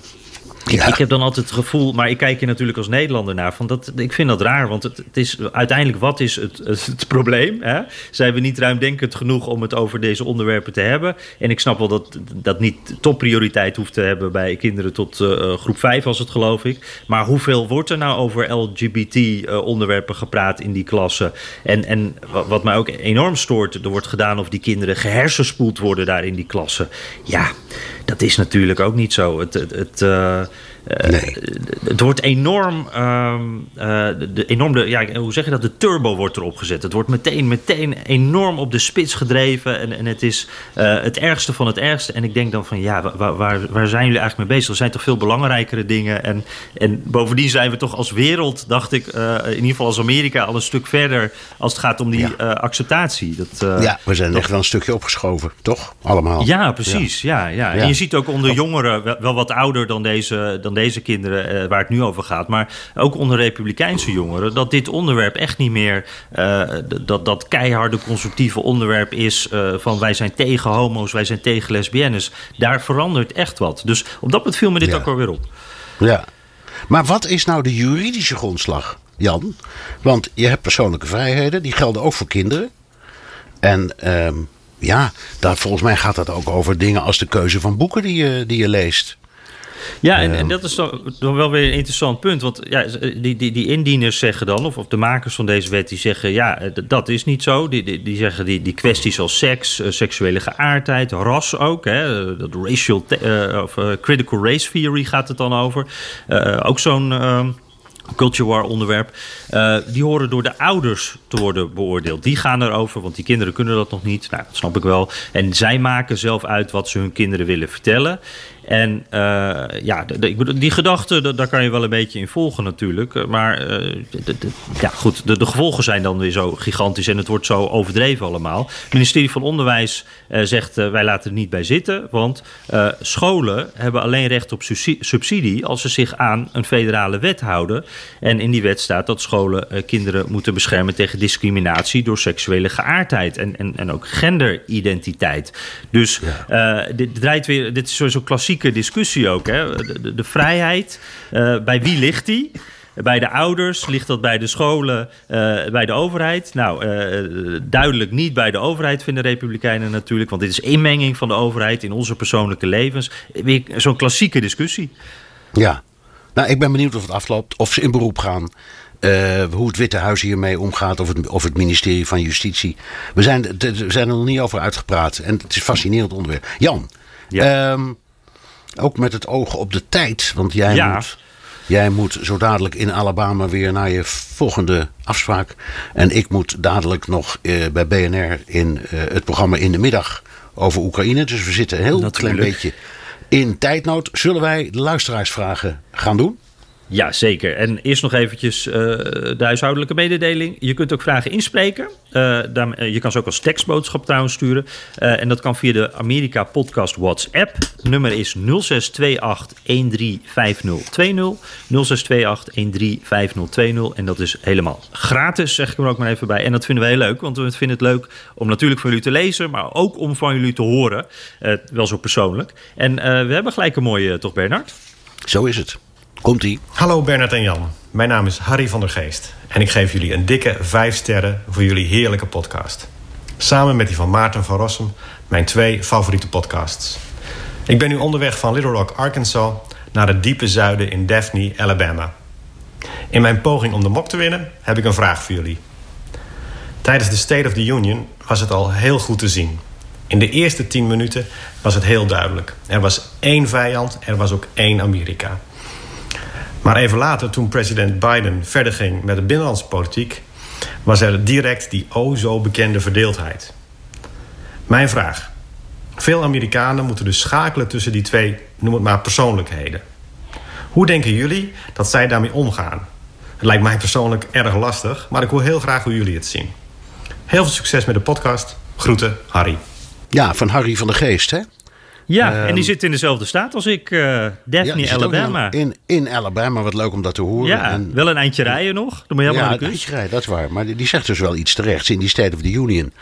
Speaker 3: ja. Ik, heb dan altijd het gevoel, maar ik kijk je natuurlijk als Nederlander naar. Van dat, ik vind dat raar, want het, het is uiteindelijk wat is het, het probleem? Hè? Zijn we niet ruimdenkend genoeg om het over deze onderwerpen te hebben? En ik snap wel dat dat niet topprioriteit hoeft te hebben bij kinderen tot uh, groep 5, als het geloof ik. Maar hoeveel wordt er nou over LGBT-onderwerpen uh, gepraat in die klassen? En, en wat mij ook enorm stoort, er wordt gedaan of die kinderen gehersenspoeld worden daar in die klassen. Ja, dat is natuurlijk ook niet zo. Het, het, het, uh, Nee. het wordt enorm, um, uh, de, enorm de, ja, hoe zeg je dat? De turbo wordt erop gezet. Het wordt meteen, meteen enorm op de spits gedreven. En, en het is uh, het ergste van het ergste. En ik denk dan van, ja, waar, waar, waar zijn jullie eigenlijk mee bezig? Er zijn toch veel belangrijkere dingen. En, en bovendien zijn we toch als wereld, dacht ik, in ieder geval als Amerika, al een stuk verder als het gaat om die ja. acceptatie. Dat,
Speaker 1: ja, we zijn echt wel een stukje opgeschoven, toch? Allemaal.
Speaker 3: Ja, precies. Ja. Ja, ja. En je ziet ook onder jongeren, wel, wel wat ouder dan deze. Dan deze kinderen uh, waar het nu over gaat, maar ook onder republikeinse jongeren, dat dit onderwerp echt niet meer uh, dat, dat keiharde constructieve onderwerp is uh, van wij zijn tegen homo's, wij zijn tegen lesbiennes. Daar verandert echt wat. Dus op dat punt viel me dit ja. ook alweer op.
Speaker 1: Ja. Maar wat is nou de juridische grondslag, Jan? Want je hebt persoonlijke vrijheden, die gelden ook voor kinderen. En ehm, ja, daar, volgens mij gaat dat ook over dingen als de keuze van boeken die je, die je leest.
Speaker 3: Ja, en, en dat is dan, dan, wel weer een interessant punt. Want ja, die, die, die indieners zeggen dan, of, of de makers van deze wet, die zeggen: ja, dat is niet zo. Die, die, die zeggen die, die kwesties als seks, uh, seksuele geaardheid, ras ook. Hè, dat racial uh, of uh, critical race theory gaat het dan over. ook zo'n ehm, culture war onderwerp. Uh, die horen door de ouders te worden beoordeeld. Die gaan erover, want die kinderen kunnen dat nog niet. Nou, dat snap ik wel. En zij maken zelf uit wat ze hun kinderen willen vertellen. En uh, ja, de, de, die gedachte, daar kan je wel een beetje in volgen natuurlijk. Maar uh, de, ja, goed, de, gevolgen zijn dan weer zo gigantisch en het wordt zo overdreven allemaal. Het ministerie van Onderwijs uh, zegt wij laten er niet bij zitten. Want scholen hebben alleen recht op subsidie als ze zich aan een federale wet houden. En in die wet staat dat scholen kinderen moeten beschermen tegen discriminatie door seksuele geaardheid en, en, en ook genderidentiteit. Dus dit draait weer, dit is sowieso klassiek discussie ook. Hè? De, de, vrijheid, uh, bij wie ligt die? Bij de ouders, ligt dat bij de scholen, uh, bij de overheid? Nou, uh, duidelijk niet bij de overheid vinden Republikeinen natuurlijk, want dit is inmenging van de overheid in onze persoonlijke levens. Weer zo'n klassieke discussie.
Speaker 1: Ja, nou, ik ben benieuwd of het afloopt, of ze in beroep gaan. eh, hoe het Witte Huis hiermee omgaat, of het, of het ministerie van Justitie. We zijn, we zijn er nog niet over uitgepraat. En het is een fascinerend onderwerp. Jan,
Speaker 3: Ja.
Speaker 1: ehm, ook met het oog op de tijd, want jij
Speaker 3: Ja.
Speaker 1: moet. Jij moet zo dadelijk in Alabama weer naar je volgende afspraak. En ik moet dadelijk nog eh, bij BNR in eh, het programma In de Middag over Oekraïne. Dus we zitten een heel
Speaker 3: Natuurlijk.
Speaker 1: klein beetje in tijdnood. Zullen wij de luisteraarsvragen gaan doen?
Speaker 3: Ja, zeker. En eerst nog eventjes eh, de huishoudelijke mededeling. Je kunt ook vragen inspreken. Eh, eh, je kan ze ook als tekstboodschap trouwens sturen. En dat kan via de Amerika Podcast WhatsApp. Nummer is 0628 135020. 0628 135020. En dat is helemaal gratis, zeg ik er ook maar even bij. En dat vinden we heel leuk, want we vinden het leuk om natuurlijk van jullie te lezen, maar ook om van jullie te horen. Wel zo persoonlijk. En we hebben gelijk een mooie, toch Bernard?
Speaker 1: Zo is het. Komt-ie.
Speaker 4: Hallo Bernard en Jan. Mijn naam is Harry van der Geest. En ik geef jullie een dikke 5 sterren voor jullie heerlijke podcast. Samen met die van Maarten van Rossum, mijn twee favoriete podcasts. Ik ben nu onderweg van Little Rock, Arkansas... naar het diepe zuiden in Daphne, Alabama. In mijn poging om de mok te winnen heb ik een vraag voor jullie. Tijdens de State of the Union was het al heel goed te zien. In de eerste 10 minuten was het heel duidelijk. Er was één vijand, er was ook één Amerika. Maar even later, toen president Biden verder ging met de binnenlandse politiek, was er direct die o zo bekende verdeeldheid. Mijn vraag. Veel Amerikanen moeten dus schakelen tussen die twee, noem het maar, persoonlijkheden. Hoe denken jullie dat zij daarmee omgaan? Het lijkt mij persoonlijk erg lastig, maar ik hoor heel graag hoe jullie het zien. Heel veel succes met de podcast. Groeten, Harry.
Speaker 1: Ja, van Harry van der Geest, hè?
Speaker 3: Ja, en die zit in dezelfde staat als ik, eh Daphne,
Speaker 1: ook
Speaker 3: Alabama.
Speaker 1: In, in Alabama, wat leuk om dat te horen.
Speaker 3: ja,
Speaker 1: En-
Speaker 3: wel een eindje rijden nog. Dan moet je helemaal
Speaker 1: ja,
Speaker 3: de kust.
Speaker 1: is waar, dat is waar. Maar die, die zegt dus wel iets terechts. In die State of the Union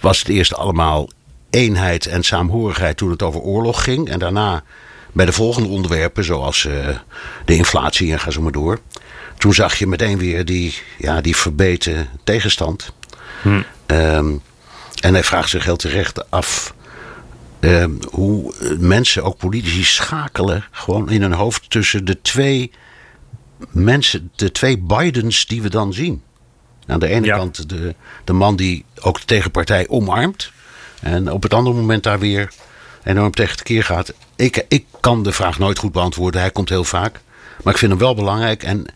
Speaker 1: was het eerst allemaal eenheid en saamhorigheid toen het over oorlog ging. En daarna bij de volgende onderwerpen, zoals eh, de inflatie en ga zo maar door. Toen zag je meteen weer die, ja, die verbeten tegenstand. Ehm, en hij vraagt zich heel terecht af ehm, hoe eh, mensen, ook politici, schakelen gewoon in hun hoofd tussen de twee mensen, de twee Bidens die we dan zien. Aan de ene
Speaker 3: Ja.
Speaker 1: kant de, de man die ook de tegenpartij omarmt. En op het andere moment daar weer enorm tegen tekeer gaat. Ik, ik kan de vraag nooit goed beantwoorden. Hij komt heel vaak. Maar ik vind hem wel belangrijk. En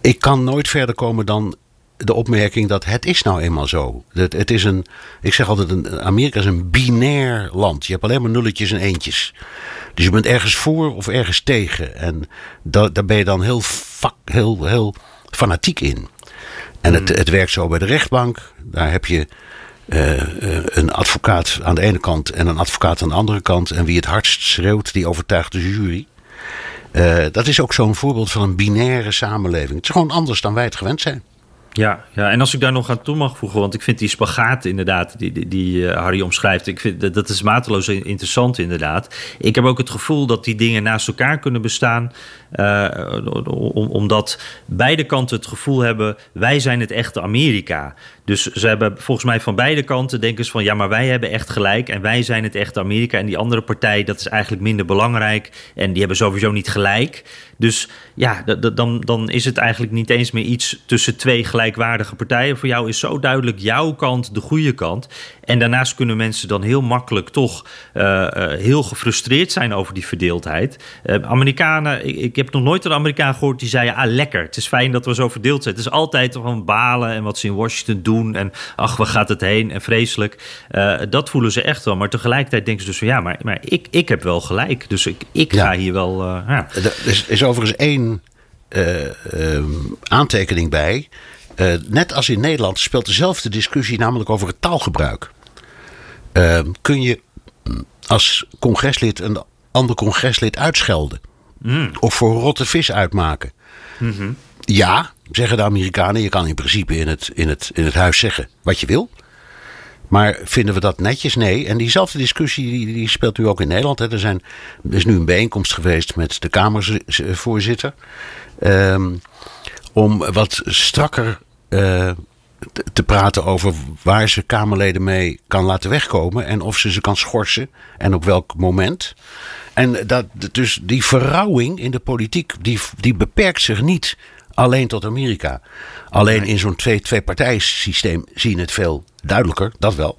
Speaker 1: ik kan nooit verder komen dan de opmerking dat het is nou eenmaal zo. Het, het is een, ik zeg altijd, een, Amerika is een binair land. Je hebt alleen maar nulletjes en eentjes. Dus je bent ergens voor of ergens tegen. En da- daar ben je dan heel, vak, heel, heel fanatiek in. En het, het werkt zo bij de rechtbank. Daar heb je eh, eh, een advocaat aan de ene kant en een advocaat aan de andere kant. En wie het hardst schreeuwt, die overtuigt de jury. Eh, dat is ook zo'n voorbeeld van een binaire samenleving. Het is gewoon anders dan wij het gewend zijn.
Speaker 3: Ja, ja, en als ik daar nog aan toe mag voegen, want ik vind die spagaat inderdaad, die, die, die eh, Harry omschrijft, ik vind dat, dat is mateloos interessant inderdaad. Ik heb ook het gevoel dat die dingen naast elkaar kunnen bestaan, eh, om, omdat beide kanten het gevoel hebben, wij zijn het echte Amerika. Dus ze hebben volgens mij van beide kanten denken ze van, ja, maar wij hebben echt gelijk en wij zijn het echte Amerika. En die andere partij, dat is eigenlijk minder belangrijk en die hebben sowieso niet gelijk. Dus ja, dan, dan is het eigenlijk niet eens meer iets tussen twee gelijkwaardige partijen. Voor jou is zo duidelijk jouw kant de goede kant. En daarnaast kunnen mensen dan heel makkelijk toch eh, eh, heel gefrustreerd zijn over die verdeeldheid. Eh, Amerikanen, ik, ik heb nog nooit een Amerikaan gehoord die zei: Ah, lekker, het is fijn dat we zo verdeeld zijn. Het is altijd van balen en wat ze in Washington doen. En ach, waar gaat het heen? En vreselijk. Dat voelen ze echt wel. Maar tegelijkertijd denken ze dus van ja, maar, maar ik, ik heb wel gelijk. Dus ik, ik
Speaker 1: Ja.
Speaker 3: ga hier wel. ja.
Speaker 1: Er is, is overigens één eh, ehm, aantekening bij. Eh, net als in Nederland speelt dezelfde discussie namelijk over het taalgebruik. Ehm, kun je als congreslid een ander congreslid uitschelden? Of voor rotte vis uitmaken? Ja, zeggen de Amerikanen. Je kan in principe in het, in, het, in het huis zeggen wat je wil. Maar vinden we dat netjes? Nee. En diezelfde discussie die, die speelt nu ook in Nederland. Hè. Er, zijn, is nu een bijeenkomst geweest met de Kamervoorzitter. ehm, om wat strakker eh, te, te praten over waar ze Kamerleden mee kan laten wegkomen. En of ze ze kan schorsen en op welk moment. En dat, dus die verrouwing in de politiek die, die beperkt zich niet alleen tot Amerika. Alleen in zo'n twee, twee partijsysteem zie je het veel duidelijker, dat wel.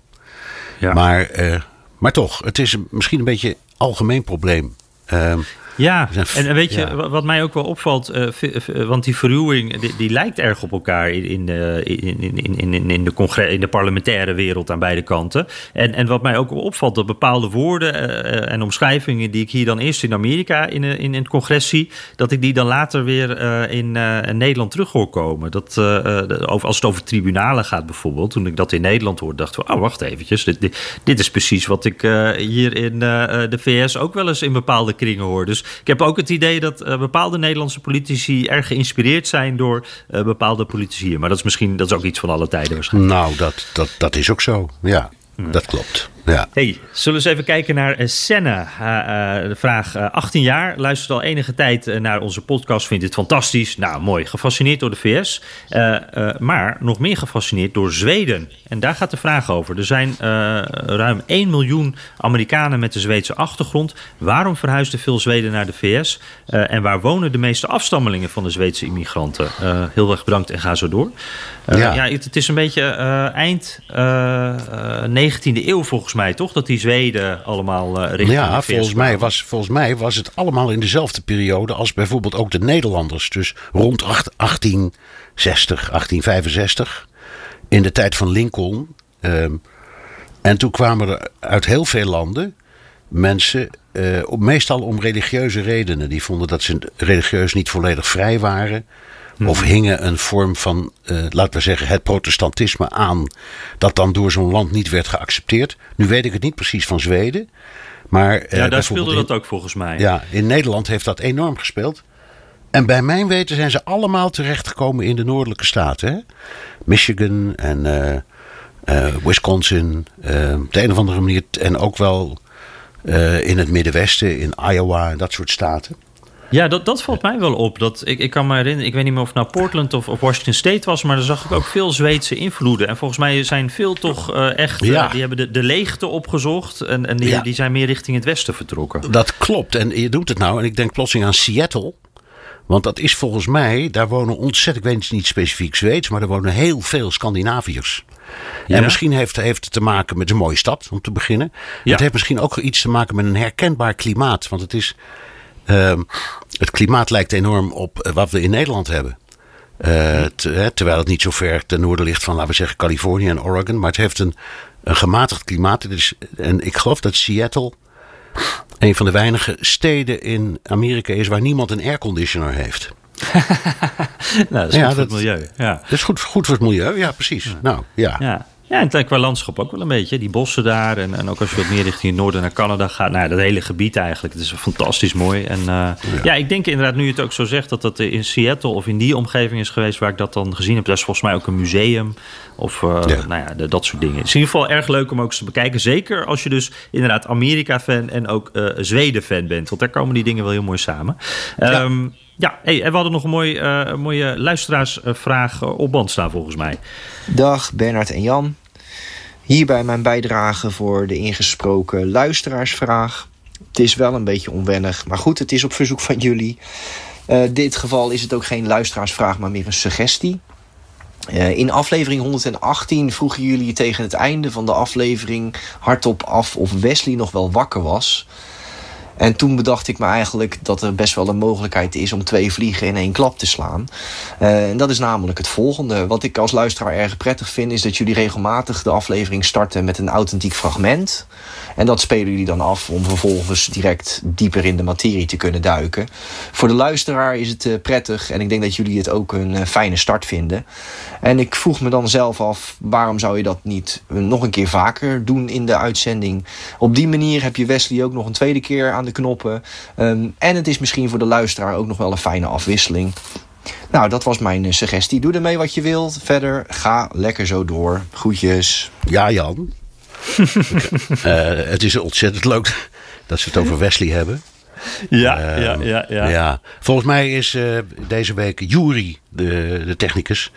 Speaker 3: Ja.
Speaker 1: Maar, eh, maar toch, het is misschien een beetje een algemeen probleem. Ehm,
Speaker 3: Ja, en weet je,
Speaker 1: ja.
Speaker 3: wat mij ook wel opvalt, eh, v- want die verruwing die, die lijkt erg op elkaar in, in, de- in, in, in, in, de in de parlementaire wereld aan beide kanten. En, en wat mij ook wel opvalt, dat bepaalde woorden eh, en omschrijvingen die ik hier dan eerst in Amerika in, eh, in, in het congres zie, dat ik die dan later weer eh, in, eh, in Nederland terug hoor komen. Dat, eh, eh, over, als het over tribunalen gaat bijvoorbeeld, toen ik dat in Nederland hoorde, dacht ik, oh wacht eventjes, dit, dit, dit is precies wat ik eh, hier in eh, eh, de VS ook wel eens in bepaalde kringen hoor. Dus ik heb ook het idee dat eh, bepaalde Nederlandse politici erg geïnspireerd zijn door eh, bepaalde politici hier. Maar dat is misschien dat is ook iets van alle tijden waarschijnlijk.
Speaker 1: nou, dat, dat, dat is ook zo. Ja, dat klopt. Ja.
Speaker 3: Hey, zullen we eens even kijken naar eh, Senne? Eh, de vraag eh, 18 jaar, luistert al enige tijd naar onze podcast, vindt het fantastisch. Nou, mooi, gefascineerd door de VS, maar nog meer gefascineerd door Zweden. En daar gaat de vraag over. Er zijn ruim 1 miljoen Amerikanen met een Zweedse achtergrond. Waarom verhuisden veel Zweden naar de VS? En waar wonen de meeste afstammelingen van de Zweedse immigranten? Heel erg bedankt en ga zo door.
Speaker 1: Ja.
Speaker 3: ja, het, het is een beetje eind eh, eh, 19e eeuw volgens mij, toch? Dat die Zweden allemaal eh richting
Speaker 1: Ja, volgens mij, was, volgens mij was het allemaal in dezelfde periode als bijvoorbeeld ook de Nederlanders. Dus rond acht- 1860, 1865, in de tijd van Lincoln. Ehm, en toen kwamen er uit heel veel landen mensen, eh, meestal om religieuze redenen. Die vonden dat ze religieus niet volledig vrij waren. Of hingen een vorm van, eh, laten we zeggen, het protestantisme aan. Dat dan door zo'n land niet werd geaccepteerd. Nu weet ik het niet precies van Zweden. Maar, eh,
Speaker 3: Ja, daar speelde
Speaker 1: in-
Speaker 3: dat ook volgens mij.
Speaker 1: Ja, in Nederland heeft dat enorm gespeeld. En bij mijn weten zijn ze allemaal terechtgekomen in de noordelijke staten. Hè? Michigan en eh, Wisconsin. op de een of andere manier. En ook wel in het Middenwesten, in Iowa en dat soort staten.
Speaker 3: Ja, dat, dat valt mij wel op. Dat, ik, ik kan me herinneren, ik weet niet meer of het nou Portland of, of Washington State was, maar daar zag ik ook veel Zweedse invloeden. En volgens mij zijn veel toch eh, echt, eh,
Speaker 1: Ja.
Speaker 3: die hebben de, de leegte opgezocht en, en die,
Speaker 1: Ja.
Speaker 3: die zijn meer richting het westen vertrokken.
Speaker 1: Dat klopt. En je doet het nou. En ik denk plotseling aan Seattle. Want dat is volgens mij, daar wonen ontzettend, ik weet het niet specifiek Zweeds, maar er wonen heel veel Scandinaviërs.
Speaker 3: Ja?
Speaker 1: En misschien heeft, heeft het te maken met een mooie stad, om te beginnen.
Speaker 3: Ja.
Speaker 1: Het heeft misschien ook iets te maken met een herkenbaar klimaat. Want het is, het klimaat lijkt enorm op eh, wat we in Nederland hebben. Eh, te- terwijl het niet zo ver ten noorden ligt van, laten we zeggen, Californië en Oregon. Maar het heeft een, een gematigd klimaat. Het is, en ik geloof dat Seattle een van de weinige steden in Amerika is waar niemand een airconditioner heeft.
Speaker 3: Nou, dat is
Speaker 1: Ja,
Speaker 3: goed voor het
Speaker 1: dat-
Speaker 3: milieu. Ja.
Speaker 1: Dat is goed, goed voor het milieu, ja, precies. Nou, ja.
Speaker 3: Ja. Ja, en qua landschap ook wel een beetje. Die bossen daar. En, en ook als je wat meer richting het noorden naar Canada gaat. Nou, ja, dat hele gebied eigenlijk. Het is fantastisch mooi. En eh, ja. ik denk inderdaad, nu je het ook zo zegt, dat dat in Seattle of in die omgeving is geweest waar ik dat dan gezien heb. Dat is volgens mij ook een museum. Of eh,
Speaker 1: Ja.
Speaker 3: nou ja, de- dat soort dingen. Het is in ieder geval erg leuk om ook eens te bekijken. Zeker als je dus inderdaad Amerika-fan en ook eh, Zweden-fan bent. Want daar komen die dingen wel heel mooi samen. Ehm, ja, hey, en we hadden nog een mooi, eh, mooie luisteraarsvraag eh, op band staan volgens mij.
Speaker 5: Dag Bernard en Jan. Hierbij mijn bijdrage voor de ingesproken luisteraarsvraag. Het is wel een beetje onwennig, maar goed, het is op verzoek van jullie. Eh dit geval is het ook geen luisteraarsvraag, maar meer een suggestie. In aflevering 118 vroegen jullie tegen het einde van de aflevering hardop af of Wesley nog wel wakker was. En toen bedacht ik me eigenlijk dat er best wel een mogelijkheid is om twee vliegen in één klap te slaan. Eh, en dat is namelijk het volgende. Wat ik als luisteraar erg prettig vind, is dat jullie regelmatig de aflevering starten met een authentiek fragment. En dat spelen jullie dan af om vervolgens direct dieper in de materie te kunnen duiken. Voor de luisteraar is het eh, prettig en ik denk dat jullie het ook een eh, fijne start vinden. En ik vroeg me dan zelf af, waarom zou je dat niet nog een keer vaker doen in de uitzending? Op die manier heb je Wesley ook nog een tweede keer aan de knoppen. Ehm, en het is misschien voor de luisteraar ook nog wel een fijne afwisseling. Nou, dat was mijn eh, suggestie. Doe ermee wat je wilt. Verder, ga lekker zo door. Groetjes.
Speaker 1: Ja, Jan. Eh, het is ontzettend leuk dat ze het over Wesley hebben.
Speaker 3: Ja,
Speaker 1: Ehm,
Speaker 3: ja, ja, ja.
Speaker 1: ja. Volgens mij is eh, deze week Jury de, de technicus.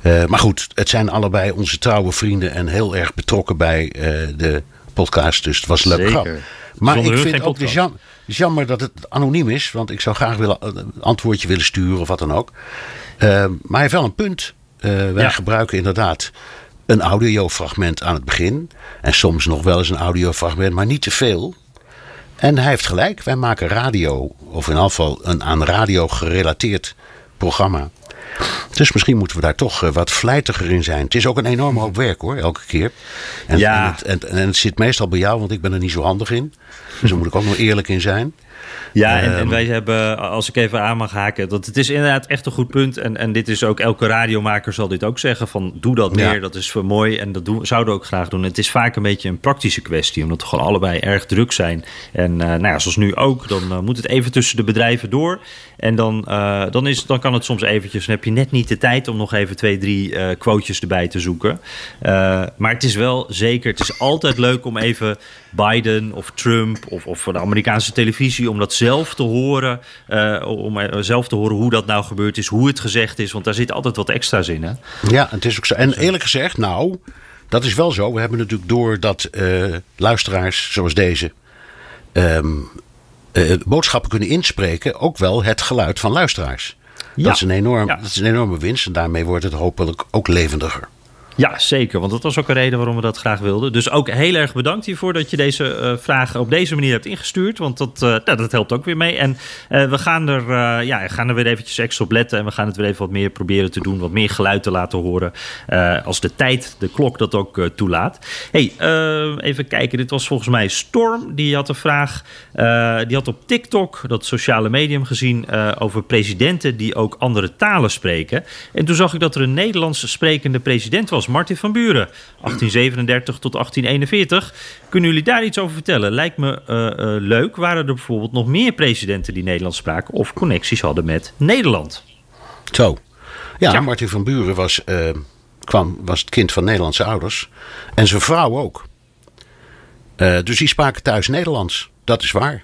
Speaker 1: Eh, maar goed, het zijn allebei onze trouwe vrienden en heel erg betrokken bij eh, de podcast. Dus het was een leuk
Speaker 3: Zeker.
Speaker 1: Maar
Speaker 3: Zonder
Speaker 1: ik vind ook jam, jammer dat het anoniem is. Want ik zou graag willen, een antwoordje willen sturen of wat dan ook. maar hij heeft wel een punt. wij
Speaker 3: Ja.
Speaker 1: gebruiken inderdaad een audiofragment aan het begin. En soms nog wel eens een audiofragment, maar niet te veel. En hij heeft gelijk. Wij maken radio, of in afval een aan radio gerelateerd programma. Dus misschien moeten we daar toch eh, wat vlijtiger in zijn. Het is ook een enorme hoop werk hoor, elke keer. En,
Speaker 3: Ja.
Speaker 1: en, het, en, en het zit meestal bij jou, want ik ben er niet zo handig in. Dus daar moet ik ook nog eerlijk in zijn.
Speaker 3: Ja, en, en
Speaker 1: Ehm.
Speaker 3: wij hebben, als ik even aan mag haken, dat het is inderdaad echt een goed punt. En, en dit is ook, elke radiomaker zal dit ook zeggen: van doe dat
Speaker 1: Ja.
Speaker 3: meer, dat is voor mooi. En dat doen, zouden we ook graag doen. Het is vaak een beetje een praktische kwestie, omdat we gewoon allebei erg druk zijn. En eh, nou ja, zoals nu ook, dan eh, moet het even tussen de bedrijven door. En dan, eh, dan, is, dan kan het soms eventjes, dan heb je net niet de tijd om nog even twee, drie quotejes erbij te zoeken. Maar het is wel zeker, het is altijd leuk om even Biden of Trump of, of de Amerikaanse televisie, om dat zelf te horen. eh, om eh, zelf te horen hoe dat nou gebeurd is, hoe het gezegd is. Want daar zit altijd wat extra's in. Hè?
Speaker 1: Ja, het is ook zo. En eerlijk gezegd, nou, dat is wel zo. We hebben natuurlijk door dat eh, luisteraars zoals deze ehm, eh, boodschappen kunnen inspreken, ook wel het geluid van luisteraars.
Speaker 3: Ja.
Speaker 1: Dat, is een enorm,
Speaker 3: Ja.
Speaker 1: dat is een enorme winst en daarmee wordt het hopelijk ook levendiger.
Speaker 3: Ja, zeker. Want dat was ook een reden waarom we dat graag wilden. Dus ook heel erg bedankt hiervoor dat je deze eh vragen op deze manier hebt ingestuurd. Want dat, eh, nou, dat helpt ook weer mee. En eh, we gaan er, ja, gaan er weer eventjes extra op letten. En we gaan het weer even wat meer proberen te doen. Wat meer geluid te laten horen. als de tijd, de klok dat ook toelaat. hey, even kijken. Dit was volgens mij Storm. Die had een vraag. die had op TikTok, dat sociale medium, gezien over presidenten die ook andere talen spreken. En toen zag ik dat er een Nederlands sprekende president was, Martin van Buren, 1837 tot 1841. Kunnen jullie daar iets over vertellen? Lijkt me eh, eh, leuk. Waren er bijvoorbeeld nog meer presidenten die Nederlands spraken of connecties hadden met Nederland?
Speaker 1: Zo. Ja,
Speaker 3: Ja.
Speaker 1: Martin van Buren was, eh, kwam, was het kind van Nederlandse ouders. En zijn vrouw ook. Dus die spraken thuis Nederlands. Dat is waar.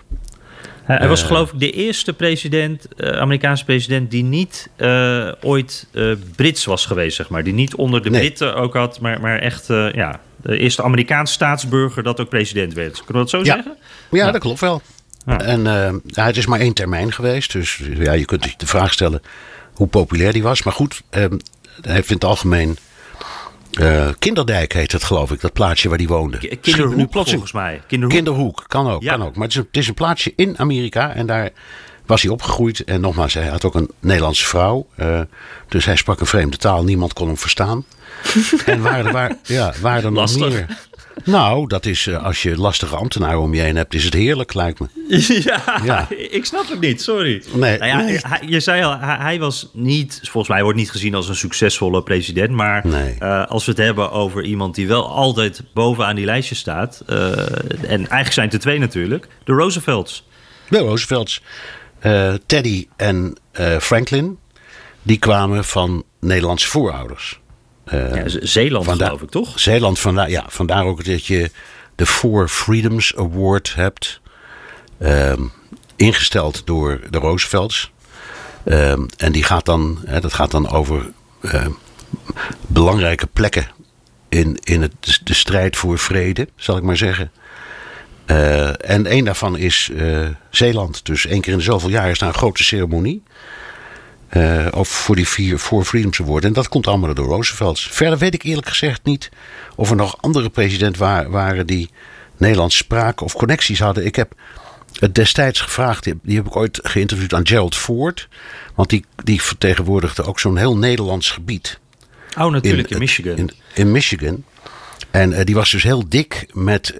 Speaker 3: Hij was geloof ik de eerste president, eh, Amerikaanse president, die niet eh, ooit eh, Brits was geweest, zeg maar. Die niet onder de
Speaker 1: Nee.
Speaker 3: Britten ook had, maar, maar echt eh, ja, de eerste Amerikaanse staatsburger dat ook president werd. Kunnen we dat zo
Speaker 1: Ja.
Speaker 3: zeggen?
Speaker 1: Ja,
Speaker 3: Ja.
Speaker 1: dat klopt wel.
Speaker 3: Ja.
Speaker 1: En eh, ja, het is maar één termijn geweest. Dus ja, je kunt de vraag stellen hoe populair die was. Maar goed, eh, hij heeft in het algemeen... eh, Kinderdijk heet het, geloof ik, dat plaatsje waar die woonde.
Speaker 3: Kinderhoek volgens mij. Kinderhoek.
Speaker 1: Kinderhoek, kan ook,
Speaker 3: Ja.
Speaker 1: kan ook. Maar het is, een, het is een plaatsje in Amerika en daar was hij opgegroeid. En nogmaals, hij had ook een Nederlandse vrouw. eh, dus hij sprak een vreemde taal, niemand kon hem verstaan. en waren er, waar, ja, waren er nog
Speaker 3: Lastig.
Speaker 1: meer? Nou, dat is, eh, als je lastige ambtenaren om je heen hebt, is het heerlijk, lijkt me.
Speaker 3: Ja,
Speaker 1: Ja.
Speaker 3: ik snap het niet, sorry.
Speaker 1: Nee.
Speaker 3: Nou ja,
Speaker 1: Nee.
Speaker 3: hij- je zei al, hij, hij was niet, volgens mij wordt niet gezien als een succesvolle president. Maar
Speaker 1: Nee.
Speaker 3: eh, als we het hebben over iemand die wel altijd bovenaan die lijstje staat. eh, en eigenlijk zijn het er twee natuurlijk, de Roosevelts.
Speaker 1: De Roosevelts, Teddy en Franklin, die kwamen van Nederlandse voorouders. Eh,
Speaker 3: Ja, Zeeland
Speaker 1: vandaar-
Speaker 3: geloof ik, toch?
Speaker 1: Zeeland, vandaar, ja, vandaar ook dat je de Four Freedoms Award hebt. ehm, ingesteld door de Roosevelts. Ehm, en die gaat dan, hè, dat gaat dan over ehm, belangrijke plekken in, in het, de strijd voor vrede, zal ik maar zeggen. Eh, en één daarvan is eh, Zeeland. Dus één keer in de zoveel jaar is daar een grote ceremonie. Eh, of voor die vier Four Freedoms Award. En dat komt allemaal door Roosevelts. Verder weet ik eerlijk gezegd niet of er nog andere presidenten wa- waren die Nederlands spraken of connecties hadden. Ik heb het destijds gevraagd, die, die heb ik ooit geïnterviewd aan Gerald Ford. Want die, die vertegenwoordigde ook zo'n heel Nederlands gebied.
Speaker 3: Oh, natuurlijk, in, Michigan.
Speaker 1: In, in Michigan. En eh, die was dus heel dik met